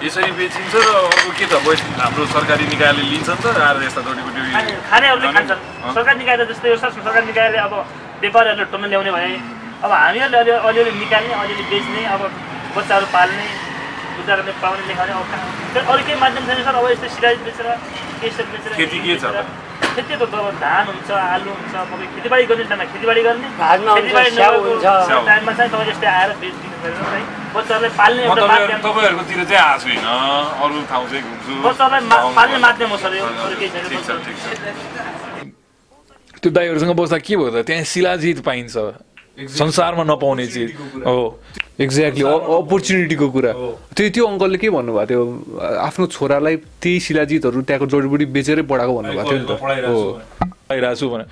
यसरी बेचिन्छ र अर्को के त हाम्रो सरकारी निकायले लिन्छ नि त आएर यस्ता जडीबुटी खाने खानेहरूले खान्छन्। सरकार निकाय त जस्तै सरकार निकायले अब व्यापारीहरूले टन्न ल्याउने भने अब हामीहरूले अलि अलिअलि निकाल्ने अलिअलि बेच्ने अब बच्चाहरू पाल्ने बुझा गर्ने पाउने लेखाउने अब अरू केही माध्यम छैन सर अब यस्तै सिराज बेचेर केसर बेचेर खेती के छ त? खेती त अब धान हुन्छ आलु हुन्छ तपाईँ खेतीबारी गर्ने टाइममा खेतीबारी गर्ने। टाइममा चाहिँ तपाईँ यस्तै आएर बेचिदिनु पऱ्यो है। पाल्ने तपाईँहरूकोतिर चाहिँ आएको छुइनँ अरू ठाउँ चाहिँ घुम्छु बच्चालाई मा- पाल्ने माध्यम हो सर यो हजुर, अरू केही छैन ठिक छ बच्चा- ठिक छ त्यो दाईहरूसँग बस्दा के भयो त त्यहाँ शिलाजित पाइन्छ संसारमा नपाउने चिज हो एक्ज्याक्टली अपर्च्युनिटीको कुरा त्यो त्यो अङ्कलले के भन्नुभएको थियो आफ्नो छोरालाई त्यही शिलाजितहरू त्यहाँको जडीबुटी बेचेरै पढाएको भन्नुभएको थियो नि त हो पढाइरहेको छु भने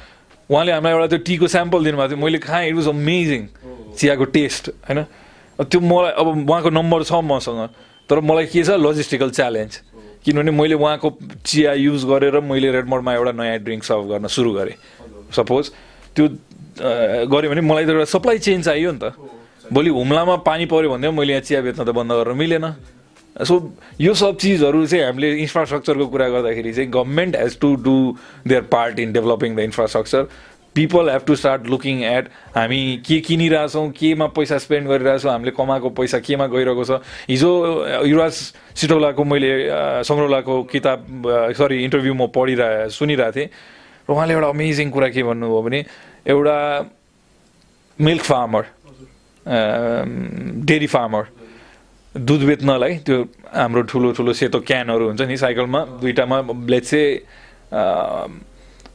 उहाँले हामीलाई एउटा त्यो टीको स्याम्पल दिनुभएको थियो मैले खाएँ इट वाज अमेजिङ चियाको टेस्ट होइन त्यो मलाई अब उहाँको नम्बर छ मसँग तर मलाई के छ लजिस्टिकल च्यालेन्ज किनभने मैले उहाँको चिया युज गरेर मैले रेडमोडमा एउटा नयाँ ड्रिङ्क सर्भ गर्न सुरु गरेँ। सपोज त्यो गऱ्यो भने मलाई त एउटा सप्लाई चेन चाहियो नि त। भोलि हुम्लामा पानी पऱ्यो भने मैले यहाँ चिया बेच्न त बन्द गर्न मिलेन। सो यो सब चिजहरू चाहिँ हामीले इन्फ्रास्ट्रक्चरको कुरा गर्दाखेरि चाहिँ government has to do their part in developing the infrastructure people have to start looking at हामी के किनिरहेछौँ केमा पैसा स्पेन्ड गरिरहेछौँ हामीले कमाएको पैसा केमा गइरहेको छ। हिजो युवराज सिटौलाको मैले सङ्ग्रौलाको किताब सरी इन्टरभ्यू म पढिरहे सुनिरहेको थिएँ। र उहाँले एउटा अमेजिङ कुरा के भन्नुभयो भने एउटा मिल्क फार्मर डेरी फार्मर दुध बेच्नलाई त्यो हाम्रो ठुलो ठुलो सेतो क्यानहरू हुन्छ नि साइकलमा दुइटामा लेट्स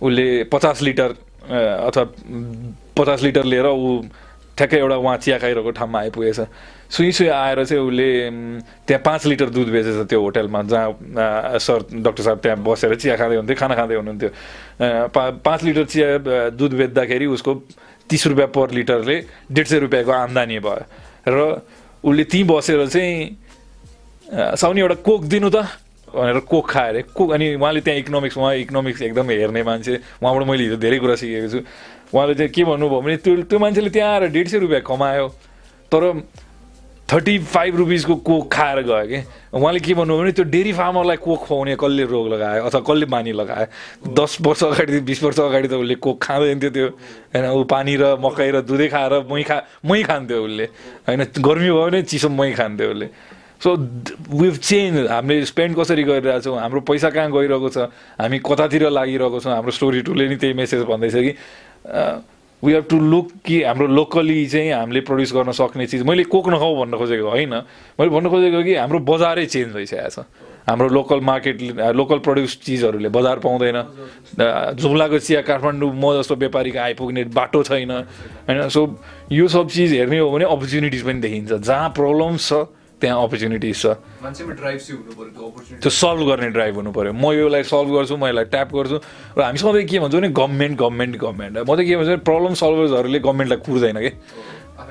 उसले पचास लिटर अथवा पचास लिटर लिएर ऊ ठ्याक्कै एउटा उहाँ चिया खाइरहेको ठाउँमा आइपुगेछ। सुई सुई आएर चाहिँ उसले त्यहाँ पाँच लिटर दुध बेचेछ त्यो होटलमा जहाँ सर डक्टर साहब त्यहाँ बसेर चिया खाँदै हुन्थ्यो खाना खाँदै हुनुहुन्थ्यो। पा पाँच लिटर चिया दुध बेच्दाखेरि उसको तिस रुपियाँ पर लिटरले डेढ सय रुपियाँको आम्दानी भयो। र उसले त्यहीँ बसेर चाहिँ साउनी एउटा कोक दिनु त। भनेर कोक खायो अरे कोक अनि उहाँले त्यहाँ इकोनोमिक्स उहाँ इकोनोमिक्स एकदम हेर्ने मान्छे उहाँबाट मैले हिजो धेरै कुरा सिकेको छु। उहाँले चाहिँ के भन्नुभयो भने त्यो त्यो मान्छेले त्यहाँ आएर डेढ सय रुपियाँ कमायो तर थर्टी फाइभ रुपिसको कोक खाएर गयो कि। उहाँले के भन्नुभयो भने त्यो डेरी फार्मरलाई कोक खुवाउने कसले रोग लगायो अथवा कसले बानी लगायो। दस वर्ष अगाडि बिस वर्ष अगाडि त उसले कोक खाँदैन थियो त्यो। होइन ऊ पानी र मकै र दुधै खाएर मै खा मै खान्थ्यो उसले। होइन गर्मी भयो भने चिसो मै खान्थ्यो उसले। सो विभ चेन्ज हामीले स्पेन्ड कसरी गरिरहेछौँ हाम्रो पैसा कहाँ गइरहेको छ हामी कतातिर लागिरहेको छौँ हाम्रो स्टोरी टुले नि त्यही मेसेज भन्दैछ कि वी हेभ टु लुक कि हाम्रो लोकली चाहिँ हामीले प्रड्युस गर्न सक्ने चिज मैले कोक नखाऊ भन्न खोजेको होइन? मैले भन्न खोजेको कि हाम्रो बजारै चेन्ज भइसकेको छ। हाम्रो लोकल मार्केट लोकल प्रड्युस चिजहरूले बजार पाउँदैन। जुम्लाको चिया काठमाडौँ म जस्तो व्यापारीको आइपुग्ने बाटो छैन होइन? सो यो सब चिज हेर्ने हो भने अपर्च्युनिटिज पनि देखिन्छ। जहाँ प्रब्लम्स छ त्यहाँ अपर्च्युनिटिज छ। त्यो सल्भ गर्ने ड्राइभ हुनु पऱ्यो। म योलाई सल्भ गर्छु म यसलाई ट्याप गर्छु। र हामी सधैँ के भन्छौँ भने गभर्मेन्ट गभर्मेन्ट गभर्मेन्ट म चाहिँ के भन्छु भने प्रब्लम सल्भर्सहरूले गभर्मेन्टलाई कुर्दैन कि।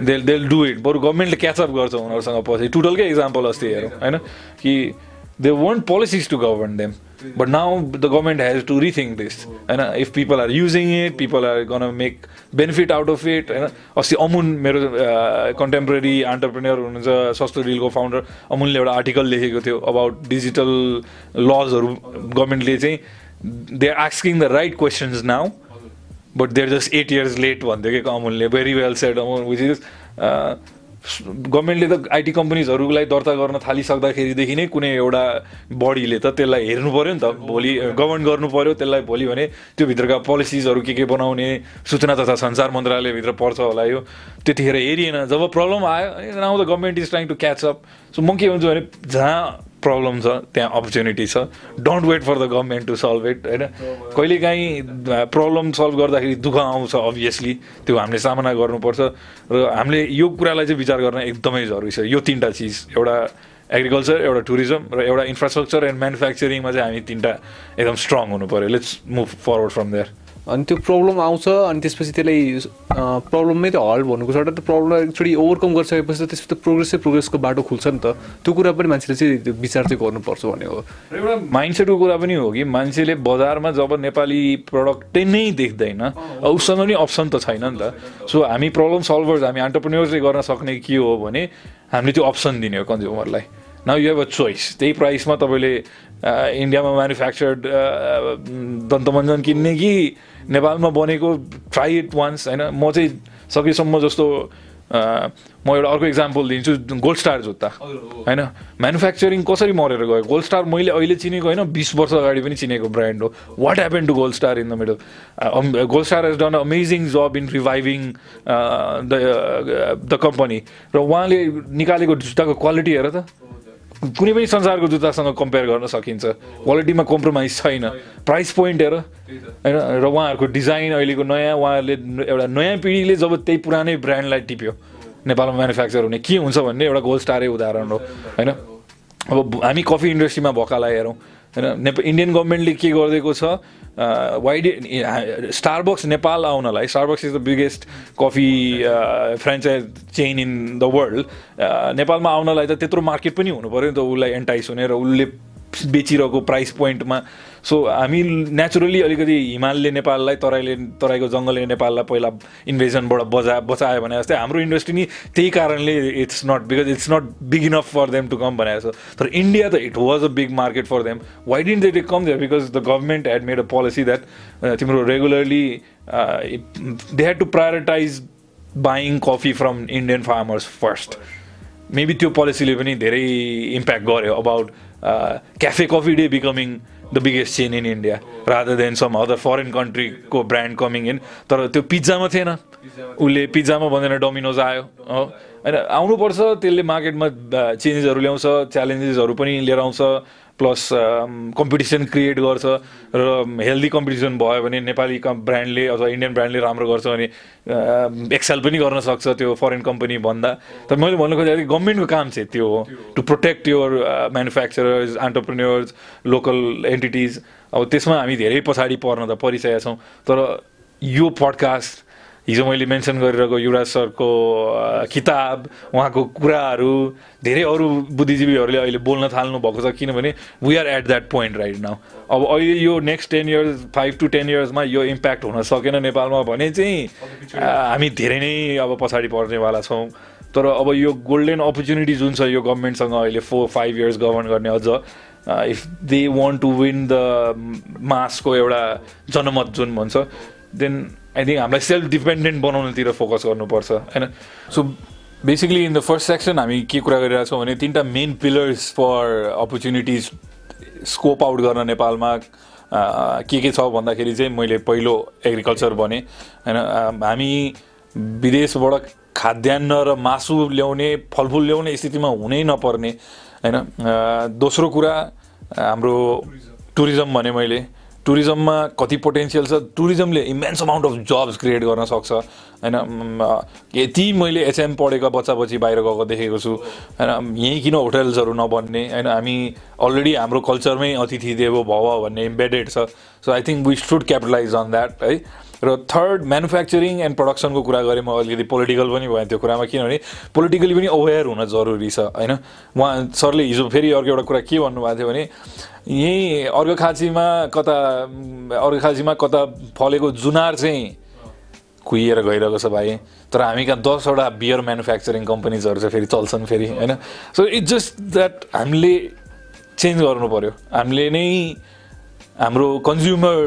दे देल डु इट बरु गभर्मेन्टले क्याचअप गर्छ उनीहरूसँग पछि। टुटलकै इक्जाम्पल अस्ति हेरौँ होइन? कि they want policies to govern them but now the government has to rethink this होइन if people are using it people are gonna make benefit out of it होइन अस्ति अमुन मेरो कन्टेम्पोरेरी अन्टरप्रेनियर हुनुहुन्छ सस्तो डिलको फाउन्डर अमुनले एउटा आर्टिकल लेखेको थियो अबाउट डिजिटल लजहरू गभर्मेन्टले चाहिँ they are asking the right questions now but they're just eight years late भन्थ्यो कि अमुलले very well said Amul which is गभर्मेन्टले त आइटी कम्पनीजहरूलाई दर्ता गर्न थालिसक्दाखेरिदेखि नै कुनै एउटा बडीले त त्यसलाई हेर्नु पऱ्यो नि त। भोलि गभर्न गर्नु पऱ्यो त्यसलाई भोलि भने त्यो भित्रका पोलिसिजहरू के के बनाउने सूचना तथा सञ्चार मन्त्रालयभित्र पर्छ होला यो। त्यतिखेर हेरिएन। जब प्रब्लम आयो now the government is trying to catch up so म के भन्छु भने जहाँ प्रब्लम छ त्यहाँ अपर्च्युनिटी छ। Don't wait for the government to solve it होइन? कहिलेकाहीँ प्रब्लम सल्भ गर्दाखेरि दुःख आउँछ अभियसली त्यो हामीले सामना गर्नुपर्छ। र हामीले यो कुरालाई चाहिँ विचार गर्न एकदमै जरुरी छ। यो तिनवटा चिज एउटा एग्रिकल्चर एउटा टुरिज्म र एउटा इन्फ्रास्ट्रक्चर एन्ड म्यानुफ्याक्चरिङमा चाहिँ हामी तिनवटा एकदम स्ट्रङ हुनु पऱ्यो let's move forward from there अनि त्यो प्रब्लम आउँछ अनि त्यसपछि त्यसलाई प्रब्लममै त हल भन्नुको सट्टा त्यो प्रब्लमलाई एकचोटि ओभरकम गरिसकेपछि त त्यसपछि त प्रोग्रेसै प्रोग्रेसको बाटो खुल्छ नि त। त्यो कुरा पनि मान्छेले चाहिँ त्यो विचार चाहिँ गर्नुपर्छ भन्ने हो। र एउटा माइन्डसेटको कुरा पनि हो कि मान्छेले बजारमा जब नेपाली प्रडक्टै नै देख्दैन उसँग नि अप्सन त छैन नि त। सो हामी प्रब्लम सल्भर्स हामी अन्टरप्रेन्योर्सले गर्न सक्ने के हो भने हामीले त्यो अप्सन दिने हो कन्ज्युमरलाई। Now you have a choice त्यही प्राइसमा तपाईँले इन्डियामा म्यानुफ्याक्चर्ड दन्तमञ्जन किन्ने कि नेपालमा बनेको ट्राई इट वान्स होइन? म चाहिँ सकेसम्म जस्तो म एउटा अर्को इक्जाम्पल दिन्छु गोल्ड स्टार जुत्ता होइन? म्यानुफ्याक्चरिङ कसरी मरेर गयो? गोल्ड स्टार मैले अहिले चिनेको होइन? बिस वर्ष अगाडि पनि चिनेको ब्रान्ड हो। What happen to Gold Star in the middle Gold Star has done amazing job in reviving the the company र उहाँले निकालेको जुत्ताको क्वालिटी हेर त। कुनै पनि संसारको जुत्तासँग कम्पेयर गर्न सकिन्छ। क्वालिटीमा कम्प्रोमाइज छैन। प्राइस पोइन्ट हेर। होइन? र उहाँहरूको डिजाइन अहिलेको नयाँ उहाँहरूले एउटा नयाँ पिँढीले जब त्यही पुरानै ब्रान्डलाई टिप्यो नेपालमा म्यानुफ्याक्चर हुने के हुन्छ भन्ने एउटा गोल्ड स्टारै उदाहरण हो। होइन? अब हामी कफी इन्डस्ट्रीमा भएकालाई हेरौँ। होइन नेप इन्डियन गभर्मेन्टले के गरिदिएको छ? वाइड Starbucks Nepal आउनलाई Starbucks is the biggest coffee franchise chain in the world नेपालमा आउनलाई त त्यत्रो मार्केट पनि हुनु पऱ्यो नि त उसलाई एन्टाइस हुने र उसले बेचिरहेको प्राइस पोइन्टमा सो हामी नेचुरली अलिकति हिमालले नेपाललाई तराईले तराईको जङ्गलले नेपाललाई पहिला इन्भेजनबाट बजा बचायो भने जस्तै हाम्रो इन्डस्ट्री नि त्यही कारणले it's not because it's not big enough for them to come भनेको छ। तर इन्डिया त it was a big market for them why didn't they come there because the government had made a policy that तिम्रो regularly they had to prioritize buying coffee from Indian farmers first maybe त्यो पोलिसीले पनि धेरै इम्प्याक्ट गर्यो about Cafe Coffee Day becoming the biggest chain in India rather then some other foreign कन्ट्रीको brand coming in तर त्यो पिज्जामा थिएन। उसले पिज्जामा भन्दैन डोमिनोज आयो। हो। होइन आउनुपर्छ त्यसले मार्केटमा चेन्जेसहरू ल्याउँछ च्यालेन्जेसहरू पनि लिएर आउँछ। प्लस कम्पिटिसन क्रिएट गर्छ र हेल्दी कम्पिटिसन भयो भने नेपाली ब्रान्डले अथवा इन्डियन ब्रान्डले राम्रो गर्छ भने एक्सेल पनि गर्न सक्छ त्यो फरेन कम्पनी भन्दा। तर मैले भन्नु खोजेको गभर्मेन्टको काम चाहिँ त्यो हो to protect your manufacturers entrepreneurs local entities अब त्यसमा हामी धेरै पछाडि पर्न त परिसकेका छौँ। तर यो पडकास्ट हिजो मैले मेन्सन गरिरहेको युवराज सरको किताब उहाँको कुराहरू धेरै अरू बुद्धिजीवीहरूले अहिले बोल्न थाल्नु भएको छ किनभने we are at that point right now अब अहिले यो next ten years five to ten इयर्समा यो इम्प्याक्ट हुन सकेन नेपालमा भने चाहिँ हामी धेरै नै अब पछाडि पर्नेवाला छौँ। तर अब यो गोल्डेन अपर्च्युनिटी जुन छ यो गभर्मेन्टसँग अहिले फोर फाइभ इयर्स गभर्न गर्ने अझ if they want to win the मासको एउटा जनमत जुन भन्छ देन आई थिङ्क हामीलाई सेल्फ डिपेन्डेन्ट बनाउनुतिर फोकस गर्नुपर्छ. होइन so basically in the first section हामी के कुरा गरिरहेको छौँ भने तिनवटा main pillars for opportunities scope out गर्न नेपालमा के के छ भन्दाखेरि चाहिँ मैले पहिलो एग्रिकल्चर भने होइन हामी विदेशबाट खाद्यान्न र मासु ल्याउने फलफुल ल्याउने स्थितिमा हुनै नपर्ने होइन दोस्रो कुरा हाम्रो टुरिज्म भने मैले टुरिज्ममा कति पोटेन्सियल छ टुरिज्मले immense amount of jobs create गर्न सक्छ होइन? यति मैले एचएम पढेका बच्चा बच्ची बाहिर गएको देखेको छु होइन? यहीँ किन होटल्सहरू नबन्ने होइन? हामी अलरेडी हाम्रो कल्चरमै अतिथि देवो भव भन्ने इम्बेडेड छ। So I think we should capitalize on that है? र थर्ड म्यानुफ्याक्चरिङ एन्ड प्रडक्सनको कुरा गरेँ म अलिकति पोलिटिकल पनि भएँ त्यो कुरामा किनभने पोलिटिकली पनि अवेर हुन जरुरी छ होइन? उहाँ सरले हिजो फेरि अर्को एउटा कुरा के भन्नुभएको थियो भने यहीँ अर्घखाँचीमा कता अर्घखाँचीमा कता फलेको जुनार चाहिँ कुहिएर गइरहेको छ भाइ। तर हामी कहाँ दसवटा बियर म्यानुफ्याक्चरिङ कम्पनीजहरू चाहिँ फेरि चल्छन् फेरि होइन? सो इट्स जस्ट द्याट हामीले चेन्ज गर्नु पऱ्यो हामीले नै हाम्रो कन्ज्युमर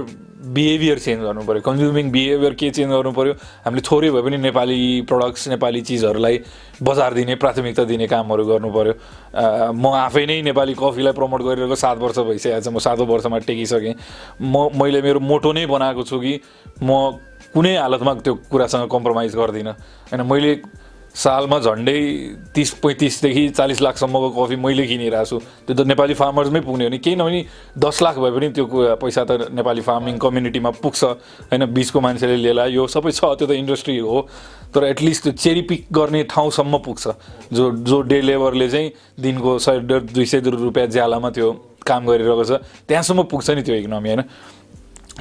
बिहेभियर चेन्ज गर्नु पऱ्यो कन्ज्युमिङ बिहेभियर के चेन्ज गर्नु पऱ्यो हामीले थोरै भए पनि नेपाली प्रडक्ट्स नेपाली चिजहरूलाई बजार दिने प्राथमिकता दिने कामहरू गर्नु पऱ्यो म आफै नै नेपाली कफीलाई प्रमोट गरिरहेको सात वर्ष भइसकेको छ म सातौँ वर्षमा टेकिसकेँ। म मैले मेरो मोटो नै बनाएको छु कि म कुनै हालतमा त्यो कुरासँग कम्प्रोमाइज गर्दिनँ। होइन मैले सालमा झन्डै तिस पैँतिसदेखि चालिस लाखसम्मको कफी मैले किनिरहेको छु। त्यो त नेपाली फार्मर्समै पुग्ने हो नि। केही नभने दस लाख भए पनि त्यो पैसा त नेपाली फार्मिङ कम्युनिटीमा पुग्छ। होइन बिचको मान्छेले लिएला यो सबै छ त्यो त इन्डस्ट्री हो। तर एटलिस्ट त्यो चेरी पिक गर्ने ठाउँसम्म पुग्छ। जो जो डे लेबरले चाहिँ दिनको सय डेढ दुई सय रुपियाँ ज्यालामा त्यो काम गरिरहेको छ त्यहाँसम्म पुग्छ नि त्यो इकोनोमी होइन?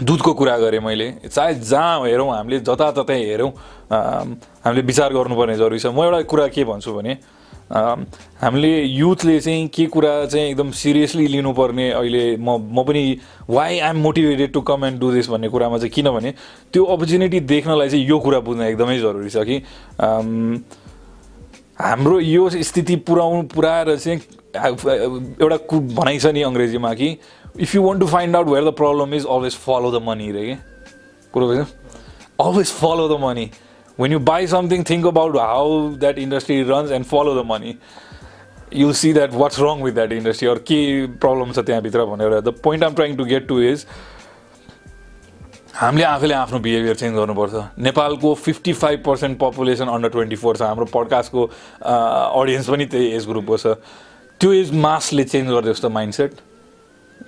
दुधको कुरा गरेँ मैले। चाहे जहाँ हेरौँ हामीले जताततै हेरौँ। हामीले विचार गर्नुपर्ने जरुरी छ। म एउटा कुरा के भन्छु भने हामीले युथले चाहिँ के कुरा चाहिँ एकदम सिरियसली लिनुपर्ने अहिले म म पनि why I'm motivated to come and do this भन्ने कुरामा चाहिँ किनभने त्यो अपर्च्युनिटी देख्नलाई चाहिँ यो कुरा बुझ्न एकदमै जरुरी छ कि। हाम्रो यो स्थिति पुऱ्याउनु पुऱ्याएर चाहिँ एउटा कु भनाइ छ नि अङ्ग्रेजीमा कि if you want to find out where the problem is always follow the money रे कि कुरो बुझ्यो always follow the money when you buy something, think about how that industry runs and follow the money. You'll see that what's wrong with that industry or key problems छ त्यहाँभित्र भनेर the point I'm trying to get to is हामीले आफैले आफ्नो बिहेभियर चेन्ज गर्नुपर्छ नेपालको fifty five percent population under twenty four छ हाम्रो पडकास्टको अडियन्स पनि त्यही एज ग्रुपको छ त्यो एज मासले चेन्ज गरिदियोस् त mindset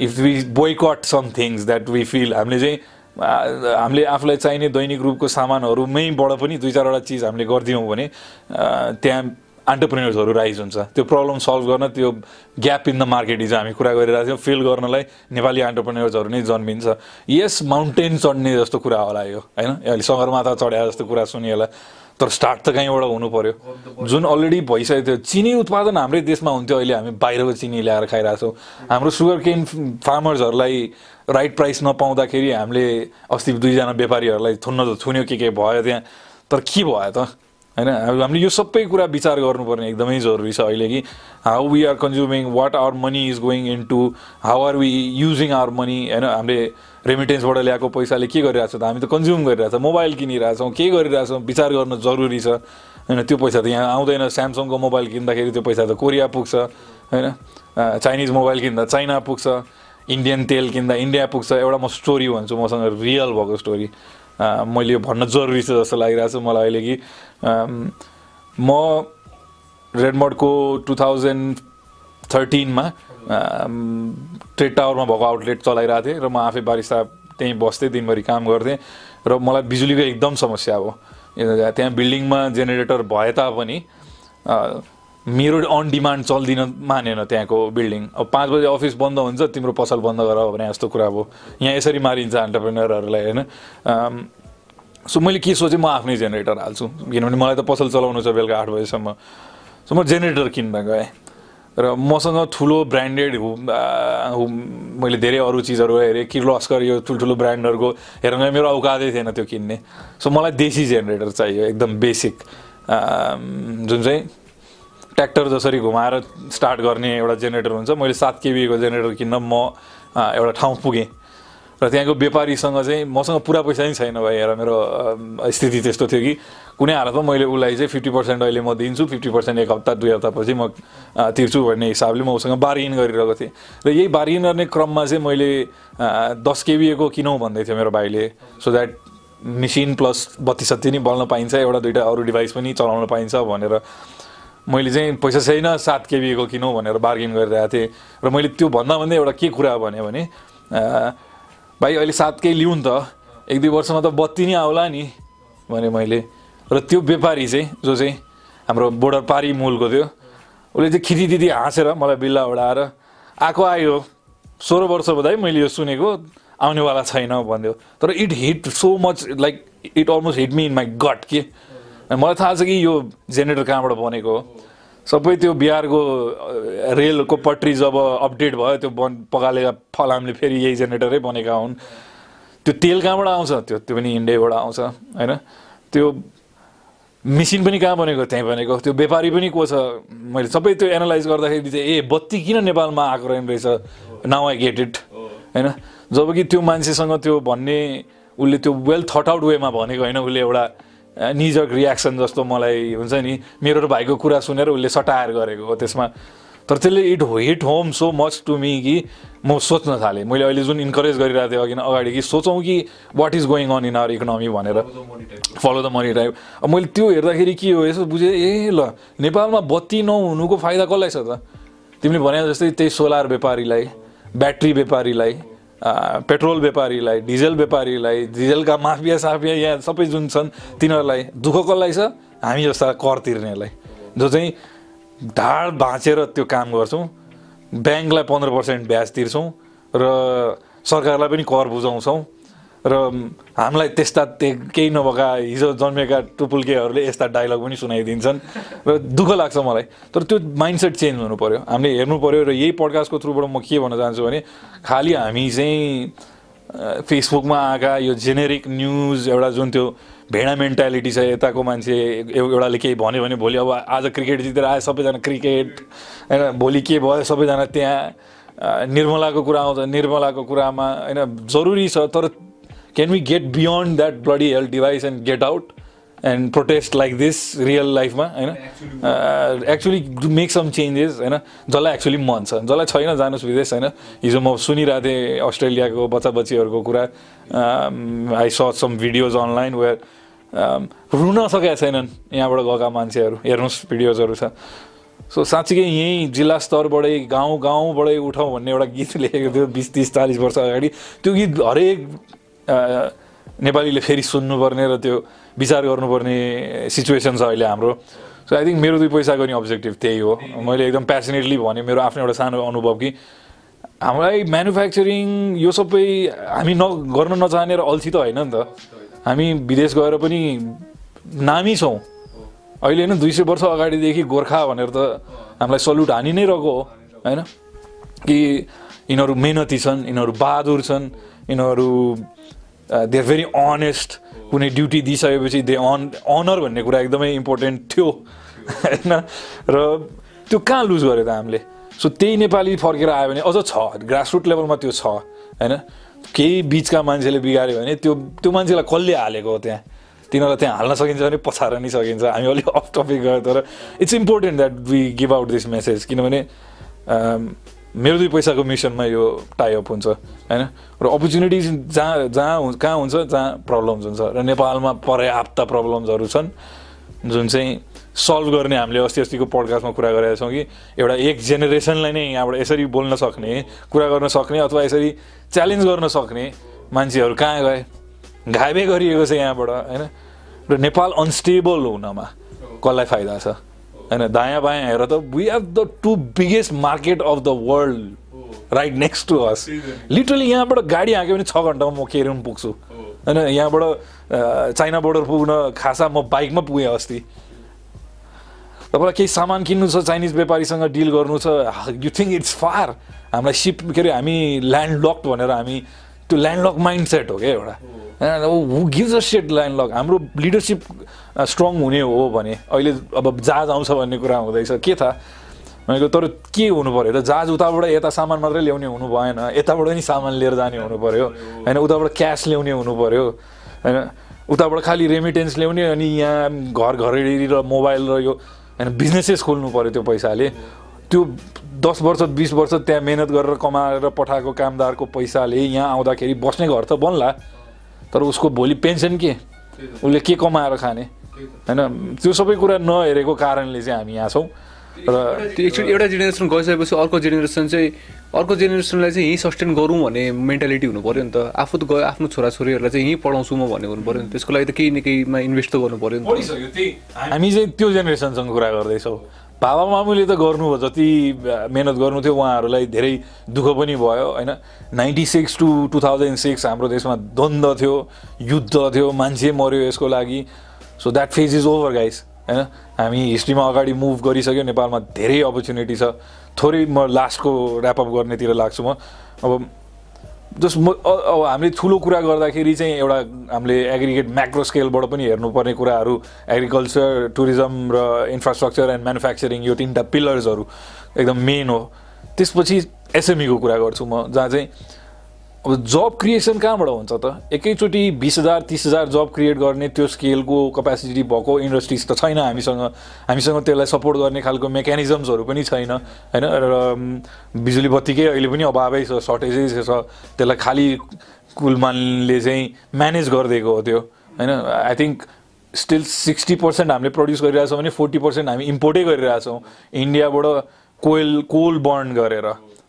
if we boycott some things that we feel हामीले चाहिँ हामीले आफूलाई चाहिने दैनिक रूपको सामानहरूमैबाट पनि दुई चारवटा चिज हामीले गरिदियौँ भने त्यहाँ अन्टरप्रिनेर्सहरू राइज हुन्छ। त्यो प्रब्लम सल्भ गर्न त्यो ग्याप इन द मार्केट हिजो हामी कुरा गरिरहेको थियौँ। फिल गर्नलाई नेपाली अन्टरप्रिनेर्सहरू नै जन्मिन्छ। यस माउन्टेन चढ्ने जस्तो कुरा होला यो होइन? अहिले सगरमाथा चढ्या जस्तो कुरा सुनिएला तर स्टार्ट त कहीँबाट हुनु पर्यो। जुन अलरेडी भइसकेको थियो चिनी उत्पादन हाम्रै देशमा हुन्थ्यो अहिले हामी बाहिरको चिनी ल्याएर खाइरहेछौँ। हाम्रो सुगर केन फार्मर्सहरूलाई राइट प्राइस नपाउँदाखेरि हामीले अस्ति दुईजना व्यापारीहरूलाई थुन्न त थुन्यो के के भयो त्यहाँ। तर के भयो त? होइन हामीले यो सबै कुरा विचार गर्नुपर्ने एकदमै जरुरी छ अहिले कि how we are consuming what our money is going into how are we using our money होइन हामीले रेमिटेन्सबाट ल्याएको पैसाले के गरिरहेको छ त हामी त कन्ज्युम गरिरहेछौँ मोबाइल किनिरहेछौँ के गरिरहेछौँ विचार गर्न जरुरी छ। होइन त्यो पैसा त यहाँ आउँदैन स्यामसङको मोबाइल किन्दाखेरि त्यो पैसा त कोरिया पुग्छ होइन चाइनिज मोबाइल किन्दा चाइना पुग्छ इन्डियन तेल किन्दा इन्डिया पुग्छ एउटा म स्टोरी भन्छु मसँग रियल भएको स्टोरी मैले यो भन्न जरुरी छ जस्तो लागिरहेको छ मलाई अहिले कि म रेडमोडको टु थाउजन्ड थर्टिनमा ट्रेड टावरमा भएको आउटलेट चलाइरहेको थिएँ र म आफै बारिस्ता त्यहीँ बस्थेँ दिनभरि काम गर्थेँ र मलाई बिजुलीको एकदम समस्या हो। त्यहाँ बिल्डिङमा जेनेरेटर भए तापनि मेरो अन डिमान्ड चल्दिन मानेन त्यहाँको बिल्डिङ अब पाँच बजे अफिस बन्द हुन्छ तिम्रो पसल बन्द गर भने जस्तो कुरा हो। यहाँ यसरी मारिन्छ अन्टरप्रेनरहरूलाई होइन? सो मैले के सोचेँ म आफ्नै जेनेरेटर हाल्छु। किनभने मलाई त पसल चलाउनु छ बेलुका आठ बजीसम्म। सो म जेनेरेटर किन्न गएँ। र मसँग ठुलो ब्रान्डेड मैले धेरै अरू चिजहरू हेरेँ। किर्लोस्कर यो ठुल्ठुलो ब्रान्डहरूको गएँ मेरो औकातै थिएन त्यो किन्ने। सो मलाई देशी जेनेरेटर चाहियो एकदम बेसिक जुन चाहिँ ट्र्याक्टर जसरी घुमाएर स्टार्ट गर्ने एउटा जेनेरेटर हुन्छ मैले सात केबीको जेनेरेटर किन्न म एउटा ठाउँ पुगेँ। र त्यहाँको व्यापारीसँग चाहिँ मसँग पुरा पैसा नै छैन भाइ हेर मेरो स्थिति त्यस्तो थियो कि कुनै हालतमा मैले उसलाई चाहिँ फिफ्टी पर्सेन्ट अहिले म दिन्छु फिफ्टी पर्सेन्ट एक हप्ता दुई हप्तापछि म तिर्छु भन्ने हिसाबले म उसँग बार्गेन गरिरहेको थिएँ। र यही बार्गेन गर्ने क्रममा चाहिँ मैले दस केबिएको किनौँ भन्दै थियो मेरो भाइले। सो द्याट मेसिन प्लस बत्ती सत्ती नै बल्न पाइन्छ एउटा दुइटा अरू डिभाइस पनि चलाउन पाइन्छ भनेर मैले चाहिँ पैसा छैन सात केबीको किनौँ भनेर बार्गेन गरिरहेको थिएँ। र मैले त्यो भन्दा भन्दै एउटा के कुरा भने भने भाइ अहिले सातकै लिउँ नि त एक दुई वर्षमा त बत्ती नै आउला नि भने मैले। र त्यो व्यापारी चाहिँ जो चाहिँ हाम्रो बोर्डर पारी मूलको थियो उसले चाहिँ खिचिदिदी हाँसेर मलाई बिल्ला उडाएर आएको आयो सोह्र वर्ष बधाई मैले यो सुनेको आउनेवाला छैन भनिदियो तर it hit so much like it almost hit me in my gut के मलाई थाहा छ कि यो जेनेरेटर कहाँबाट बनेको हो? सबै त्यो बिहारको रेलको पट्री जब अपडेट भयो त्यो बन पगालेका फलामले फेरि यही जेनेरेटरै बनेका हुन्। त्यो तेल कहाँबाट आउँछ? त्यो त्यो पनि इन्डियाबाट आउँछ होइन? त्यो मेसिन पनि कहाँ बनेको? त्यहीँ बनेको। त्यो व्यापारी पनि को छ? मैले सबै त्यो एनालाइज गर्दाखेरि चाहिँ ए बत्ती किन नेपालमा आएको रहेछ? नाउ आई गेट इट होइन? जब कि त्यो मान्छेसँग त्यो भन्ने उसले त्यो वेल थट आउट वेमा भनेको होइन उसले एउटा निजक रियाक्सन जस्तो मलाई हुन्छ नि मेरो र भाइको कुरा सुनेर उसले सटायर गरेको हो त्यसमा। तर त्यसले it hit home so much to me कि म सोच्न थालेँ। मैले अहिले जुन इन्करेज गरिरहेको थिएँ अघि अगाडि कि सोचौँ कि what is going on in our economy भनेर। फलो द मनी टाइप अब मैले त्यो हेर्दाखेरि के हो यसो बुझेँ ए ल नेपालमा बत्ती नहुनुको फाइदा कसलाई छ त? तिमीले भने जस्तै त्यही सोलर व्यापारीलाई ब्याट्री व्यापारीलाई। पेट्रोल व्यापारीलाई डिजल व्यापारीलाई डिजलका माफिया साफिया यहाँ सबै जुन छन् तिनीहरूलाई दुःख कसलाई छ? हामी जस्ता कर तिर्नेलाई जो चाहिँ ढाड भाँचेर त्यो काम गर्छौँ ब्याङ्कलाई पन्ध्र पर्सेन्ट ब्याज तिर्छौँ र सरकारलाई पनि कर बुझाउँछौँ। र हामीलाई त्यस्ता केही नभएका हिजो जन्मेका टुपुल्केहरूले यस्ता डायलग पनि सुनाइदिन्छन् र दुःख लाग्छ मलाई। तर त्यो माइन्डसेट चेन्ज हुनु पऱ्यो हामीले हेर्नु पऱ्यो र यही पडकास्टको थ्रुबाट म के भन्न चाहन्छु भने खालि हामी चाहिँ फेसबुकमा आएका यो जेनेरिक न्युज एउटा जुन त्यो भेडा मेन्टालिटी छ यताको मान्छे एउ- एउटाले केही भन्यो भने भोलि अब आज क्रिकेट जितेर आयो सबैजना क्रिकेट होइन भोलि के भयो सबैजना त्यहाँ निर्मलाको कुरा आउँछ निर्मलाको कुरामा होइन जरुरी छ तर can we get beyond that bloody health device and get out and protest like this real लाइफमा होइन एक्चुली मेक सम चेन्जेस होइन जसलाई एक्चुली मन छ जसलाई छैन जानुहोस् विदेश होइन हिजो म सुनिरहेको थिएँ अस्ट्रेलियाको बच्चा बच्चीहरूको कुरा आई स सम भिडियोज अनलाइन वेयर रुन सकेका छैनन् यहाँबाट गएका मान्छेहरू हेर्नुहोस् भिडियोजहरू छ सो साँच्चीकै यहीँ जिल्ला स्तरबाटै गाउँ गाउँबाटै उठाउँ भन्ने एउटा गीत लेखेको थियो बिस तिस चालिस वर्ष अगाडि त्यो गीत हरेक नेपालीले फेरि सुन्नुपर्ने र त्यो विचार गर्नुपर्ने सिचुएसन छ अहिले हाम्रो। सो आई थिङ्क मेरो दुई पैसाको नि अब्जेक्टिभ त्यही हो। मैले एकदम प्यासनेटली भने मेरो आफ्नो एउटा सानो अनुभव कि हामीलाई म्यानुफ्याक्चरिङ यो सबै हामी न गर्न नचाहने र अल्छी त होइन नि त। हामी विदेश गएर पनि नामी छौँ। अहिले होइन दुई सय वर्ष अगाडिदेखि गोर्खा भनेर त हामीलाई सल्युट हानि नै रहेको हो होइन? कि यिनीहरू मेहनती छन् यिनीहरू बहादुर छन् यिनीहरू दे आर भेरी अनेस्ट कुनै ड्युटी दिइसकेपछि दे अन अनर भन्ने कुरा एकदमै इम्पोर्टेन्ट थियो. *laughs* होइन? र त्यो कहाँ लुज गर्यो त हामीले? सो त्यही नेपाली फर्केर आयो भने अझ छ ग्रासरुट लेभलमा त्यो छ होइन? केही बिचका मान्छेले बिगाऱ्यो भने त्यो त्यो मान्छेलाई कसले हालेको हो त्यहाँ? तिनीहरूलाई त्यहाँ हाल्न सकिन्छ भने पछार नि सकिन्छ। हामी अलिक अफ टपिक गयो तर it's important that we give out this message किनभने अम, मेरो दुई पैसाको मिसनमा यो टाइअप हुन्छ होइन? र अपर्च्युनिटिज जहाँ जहाँ कहाँ हुन्छ जहाँ प्रब्लम्स हुन्छ। र नेपालमा पर्याप्त प्रब्लम्सहरू छन् जुन चाहिँ सल्भ गर्ने हामीले अस्ति अस्तिको पडकास्टमा कुरा गरेका छौँ कि एउटा एक जेनेरेसनलाई नै यहाँबाट यसरी बोल्न सक्ने कुरा गर्न सक्ने अथवा यसरी च्यालेन्ज गर्न सक्ने मान्छेहरू कहाँ गए? घाइबे गरिएको छ यहाँबाट होइन? र नेपाल अनस्टेबल हुनमा कसलाई फाइदा छ? होइन दायाँ बायाँ हेर त we have the two biggest market of the world right next to us literally यहाँबाट गाडी हाँक्यो भने छ घन्टामा म केरुन पुग्छु। होइन यहाँबाट अ, चाइना बोर्डर पुग्न खासा म बाइकमा पुगेँ अस्ति। तपाईँलाई केही सामान किन्नु छ चाइनिज व्यापारीसँग डिल गर्नु छ यु थिङ्क इट्स फार हामीलाई सिप के अरे हामी ल्यान्ड लक भनेर हामी त्यो ल्यान्ड लक माइन्ड सेट हो क्या एउटा। Who gives a set land lock हाम्रो लिडरसिप स्ट्रङ हुने हो भने अहिले अब जहाज आउँछ भन्ने कुरा हुँदैछ। के थाहा? भनेको तर के हुनु पऱ्यो त जहाज उताबाट यता सामान मात्रै ल्याउने हुनु भएन। यताबाट नि सामान लिएर जाने हुनु पऱ्यो होइन उताबाट क्यास ल्याउने हुनु पऱ्यो होइन उताबाट खालि रेमिटेन्स ल्याउने अनि यहाँ घर घरेडी र मोबाइल र यो होइन बिजनेसेस खोल्नु पऱ्यो त्यो पैसाले। त्यो दस वर्ष बिस वर्ष त्यहाँ मेहनत गरेर कमाएर पठाएको कामदारको पैसाले यहाँ आउँदाखेरि बस्ने घर त बन्ला। तर उसको भोलि पेन्सन के? उसले के कमाएर खाने? होइन त्यो सबै कुरा नहेरेको कारणले चाहिँ हामी यहाँ छौँ। र त्यो एक्चुली एउटा जेनेरेसन गइसकेपछि अर्को जेनेरेसन चाहिँ अर्को जेनेरेसनलाई चाहिँ यहीँ सस्टेन गरौँ भन्ने मेन्टालिटी हुनु पऱ्यो नि त। आफू त गयो आफ्नो छोराछोरीहरूलाई चाहिँ यहीँ पढाउँछु म भन्ने हुनु पऱ्यो नि त्यसको लागि त केही न केहीमा इन्भेस्ट त गर्नु पऱ्यो नि त। हामी चाहिँ त्यो जेनेरेसनसँग कुरा गर्दैछौँ। बाबा मामुले त गर्नुभयो जति मेहनत गर्नु थियो उहाँहरूलाई धेरै दुःख पनि भयो होइन। Ninety six to two thousand six हाम्रो देशमा द्वन्द्व थियो युद्ध थियो मान्छे मऱ्यो यसको लागि। So that phase is over guys होइन हामी हिस्ट्रीमा अगाडि मुभ गरिसक्यो नेपालमा धेरै अपर्च्युनिटी छ। थोरै म लास्टको ऱ्यापअप गर्नेतिर लाग्छु म। अब जस्ट म अब हामीले ठुलो कुरा गर्दाखेरि चाहिँ एउटा हामीले एग्रिगेट म्याक्रो स्केलबाट पनि हेर्नुपर्ने कुराहरू एग्रिकल्चर टुरिज्म र इन्फ्रास्ट्रक्चर एन्ड म्यानुफ्याक्चरिङ यो तिनवटा पिलर्सहरू एकदम मेन हो। त्यसपछि एसएमईको कुरा गर्छु म जहाँ चाहिँ अब जब क्रिएसन कहाँबाट हुन्छ त? एकैचोटि बिस हजार तिस हजार जब क्रिएट गर्ने त्यो स्केलको कपेसिटी भएको इन्डस्ट्रिज त छैन हामीसँग। हामीसँग त्यसलाई सपोर्ट गर्ने खालको मेकानिजम्सहरू पनि छैन होइन? र बिजुली बत्तीकै अहिले पनि अभावै छ सर्टेजै छ त्यसलाई खालि कुलमानले चाहिँ म्यानेज गरिदिएको हो त्यो होइन? I think still sixty percent हामीले प्रड्युस गरिरहेछौँ भने फोर्टी पर्सेन्ट हामी इम्पोर्टै गरिरहेछौँ। इन्डियाबाट कोइल कोल बर्न गरेर।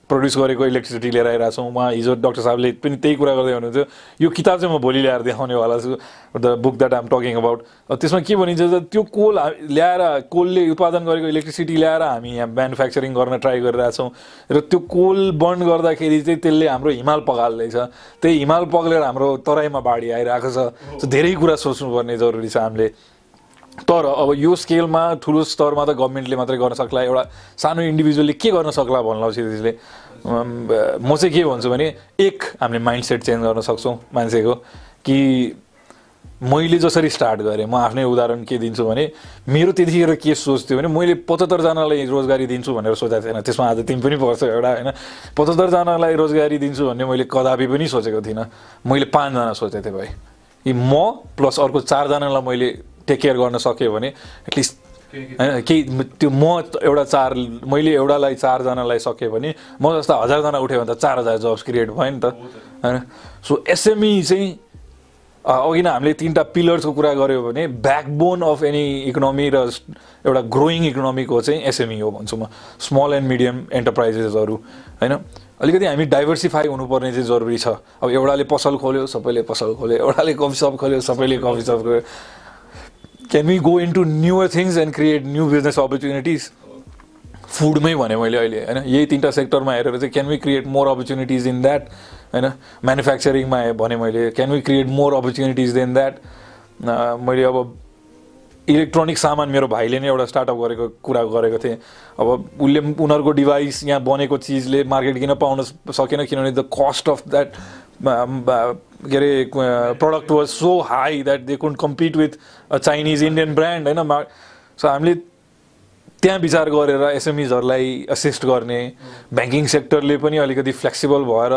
प्रड्युस गरेको इलेक्ट्रिसिटी लिएर आइरहेछौँ उहाँ हिजो डक्टर साहबले पनि त्यही कुरा गर्दै हुनुहुन्थ्यो। यो किताब चाहिँ म भोलि ल्याएर देखाउनेवाला छु। The book that I'm talking about. त्यसमा के भनिन्छ त त्यो कोल ल्याएर कोलले उत्पादन गरेको इलेक्ट्रिसिटी ल्याएर हामी यहाँ म्यानुफ्याक्चरिङ गर्न ट्राई गरिरहेछौँ र त्यो कोल बर्न गर्दाखेरि चाहिँ त्यसले हाम्रो हिमाल पगाल्दैछ। त्यही हिमाल पग्लेर हाम्रो तराईमा बाढी आइरहेको छ। धेरै कुरा सोच्नुपर्ने जरुरी छ हामीले। तर अब यो स्केलमा ठुलो स्तरमा त गभर्मेन्टले मात्रै गर्न सक्ला। एउटा सानो इन्डिभिजुअलले के गर्न सक्ला भन्नु त्यसले म चाहिँ के भन्छु भने एक हामीले माइन्ड सेट चेन्ज गर्न सक्छौँ मान्छेको कि मैले जसरी स्टार्ट गरेँ म आफ्नै उदाहरण के दिन्छु भने मेरो त्यतिखेर के सोच थियो भने मैले पचहत्तरजनालाई रोजगारी दिन्छु भनेर सोचेको थिएन। त्यसमा आज तिमी पनि पर्छ एउटा होइन? पचहत्तरजनालाई रोजगारी दिन्छु भन्ने मैले कदापि पनि सोचेको थिइनँ। मैले पाँचजना सोचेको थिएँ भाइ। कि म प्लस अर्को चारजनालाई मैले टेक केयर गर्न सक्यो भने एटलिस्ट होइन केही त्यो म एउटा चार मैले एउटालाई चारजनालाई सकेँ भने म जस्ता हजारजना उठ्यो भने त चार हजार जब्स क्रिएट भयो नि त। होइन? सो एसएमई चाहिँ अ, अघि नै हामीले तिनवटा पिलर्सको कुरा गऱ्यो भने ब्याकबोन अफ एनी इकोनोमी र एउटा ग्रोइङ इकोनोमीको चाहिँ एसएमई हो भन्छु म। स्मल एन्ड मिडियम एन्टरप्राइजेसहरू होइन? अलिकति हामी डाइभर्सिफाई हुनुपर्ने चाहिँ जरुरी छ। अब एउटाले पसल खोल्यो सबैले पसल खोल्यो एउटाले कफी सप खोल्यो सबैले कफी सप खोल्यो। Can we go into newer things and create new business opportunities फुडमै भने मैले अहिले होइन यही तिनवटा सेक्टरमा हेरेर चाहिँ can we create more opportunities in that होइन म्यानुफ्याक्चरिङमा भने मैले can we create more opportunities than that मैले अब इलेक्ट्रोनिक सामान मेरो भाइले नै एउटा स्टार्टअप गरेको कुरा गरेको थिएँ अब उसले पनि उनीहरूको डिभाइस यहाँ बनेको चिजले मार्केट किन पाउन सकेन किनभने द कस्ट अफ द्याट के अरे product was so high that they couldn't compete with Chinese Indian brand होइन मा सो हामीले त्यहाँ विचार गरेर एसएमइजहरूलाई असिस्ट गर्ने ब्याङ्किङ सेक्टरले पनि अलिकति फ्लेक्सिबल भएर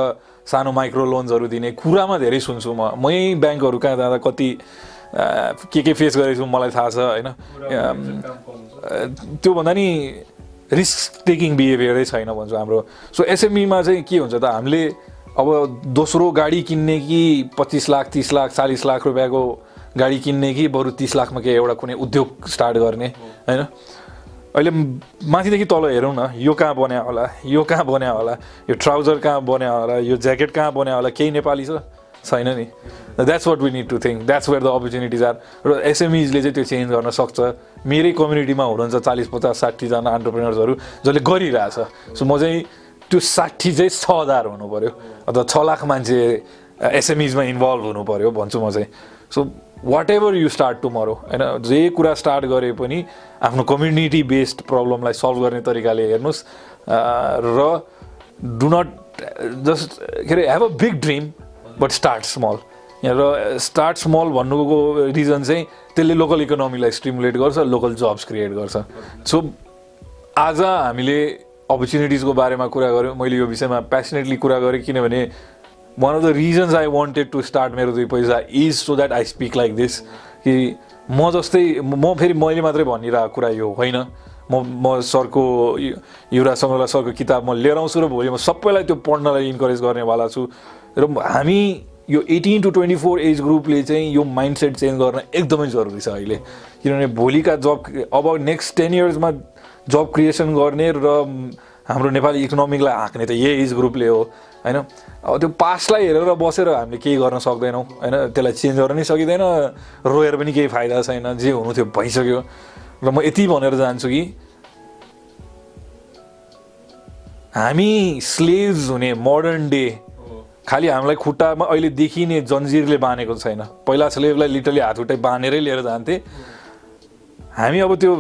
सानो माइक्रो लोन्सहरू दिने कुरामा धेरै सुन्छु म। मै ब्याङ्कहरू कहाँ जाँदा कति के के फेस गरेको छु मलाई थाहा छ होइन। त्योभन्दा नि रिस्क टेकिङ बिहेभियरै छैन भन्छु हाम्रो। सो एसएमईमा चाहिँ के हुन्छ त हामीले अब दोस्रो गाडी किन्ने कि पच्चिस लाख तिस लाख चालिस लाख रुपियाँको गाडी किन्ने कि बरु तिस लाखमा के एउटा कुनै उद्योग स्टार्ट गर्ने होइन? अहिले माथिदेखि तल हेरौँ न यो कहाँ बन्या होला यो कहाँ बन्या होला यो ट्राउजर कहाँ बन्या होला यो ज्याकेट कहाँ बन्या होला केही नेपाली छ? छैन नि। That's what we need to think that's where the opportunities are र एसएमइजले चाहिँ त्यो चेन्ज गर्न सक्छ। मेरै कम्युनिटीमा हुनुहुन्छ चालिस पचास साठीजना अन्टरप्रेनर्सहरू जसले गरिरहेछ। सो म चाहिँ त्यो साठी चाहिँ छ हजार हुनु पऱ्यो अथवा छ लाख मान्छे एसएमइजमा इन्भल्भ हुनु पऱ्यो भन्छु म चाहिँ। So whatever you start tomorrow होइन जे कुरा स्टार्ट गरे पनि आफ्नो कम्युनिटी बेस्ड प्रब्लमलाई सल्भ गर्ने तरिकाले हेर्नुहोस् र डु नट जस्ट के अरे have a big dream but start small र स्टार्ट स्मल भन्नुको रिजन चाहिँ त्यसले लोकल इकोनोमीलाई स्टिमुलेट गर्छ लोकल जब्स क्रिएट गर्छ. सो आज हामीले अपर्च्युनिटिजको बारेमा कुरा गऱ्यौँ मैले यो विषयमा प्यासनेटली कुरा गरेँ किनभने one of the reasons I wanted to start मेरो दुई पैसा is so that I speak like this कि म जस्तै म फेरि मैले मात्रै भनिरहेको कुरा यो होइन। म म सरको युवराज सङ्ग्रला सरको किताब म लिएर आउँछु र भोलि म सबैलाई त्यो पढ्नलाई इन्करेज गर्नेवाला छु। र हामी यो eighteen to twenty four age ग्रुपले चाहिँ यो माइन्डसेट चेन्ज गर्न एकदमै जरुरी छ अहिले। किनभने भोलिका जब अब नेक्स्ट टेन इयर्समा जब क्रिएसन गर्ने र हाम्रो नेपाली इकोनोमिकलाई हाँक्ने त यही एज ग्रुपले हो होइन? अब त्यो पास्टलाई हेरेर बसेर हामीले केही गर्न सक्दैनौँ होइन? त्यसलाई चेन्ज गर्न नि सकिँदैन रोएर पनि केही फाइदा छैन जे हुनु थियो भइसक्यो। र म यति भनेर जान्छु कि हामी स्लेभ्स हुने मोडर्न डे खालि हामीलाई खुट्टामा अहिले देखिने जन्जिरले बाँधेको छैन। पहिला स्लेभलाई लिटरली हात खुट्टै बाँधेरै लिएर जान्थे। हामी अब त्यो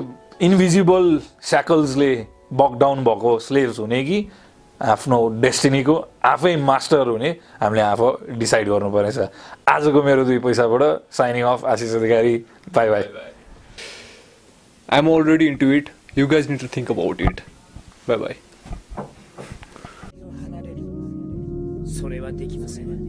इन्भिजिबल स्याकल्सले बकडाउन भएको स्लेभ्स हुने कि आफ्नो डेस्टिनीको आफै मास्टर हुने हामीले आफू डिसाइड गर्नु पर्नेछ आजको मेरो दुई पैसाबाट signing off Ashish Adhikari bye bye I'm already into it. You guys need to think about it. Bye bye. それはできません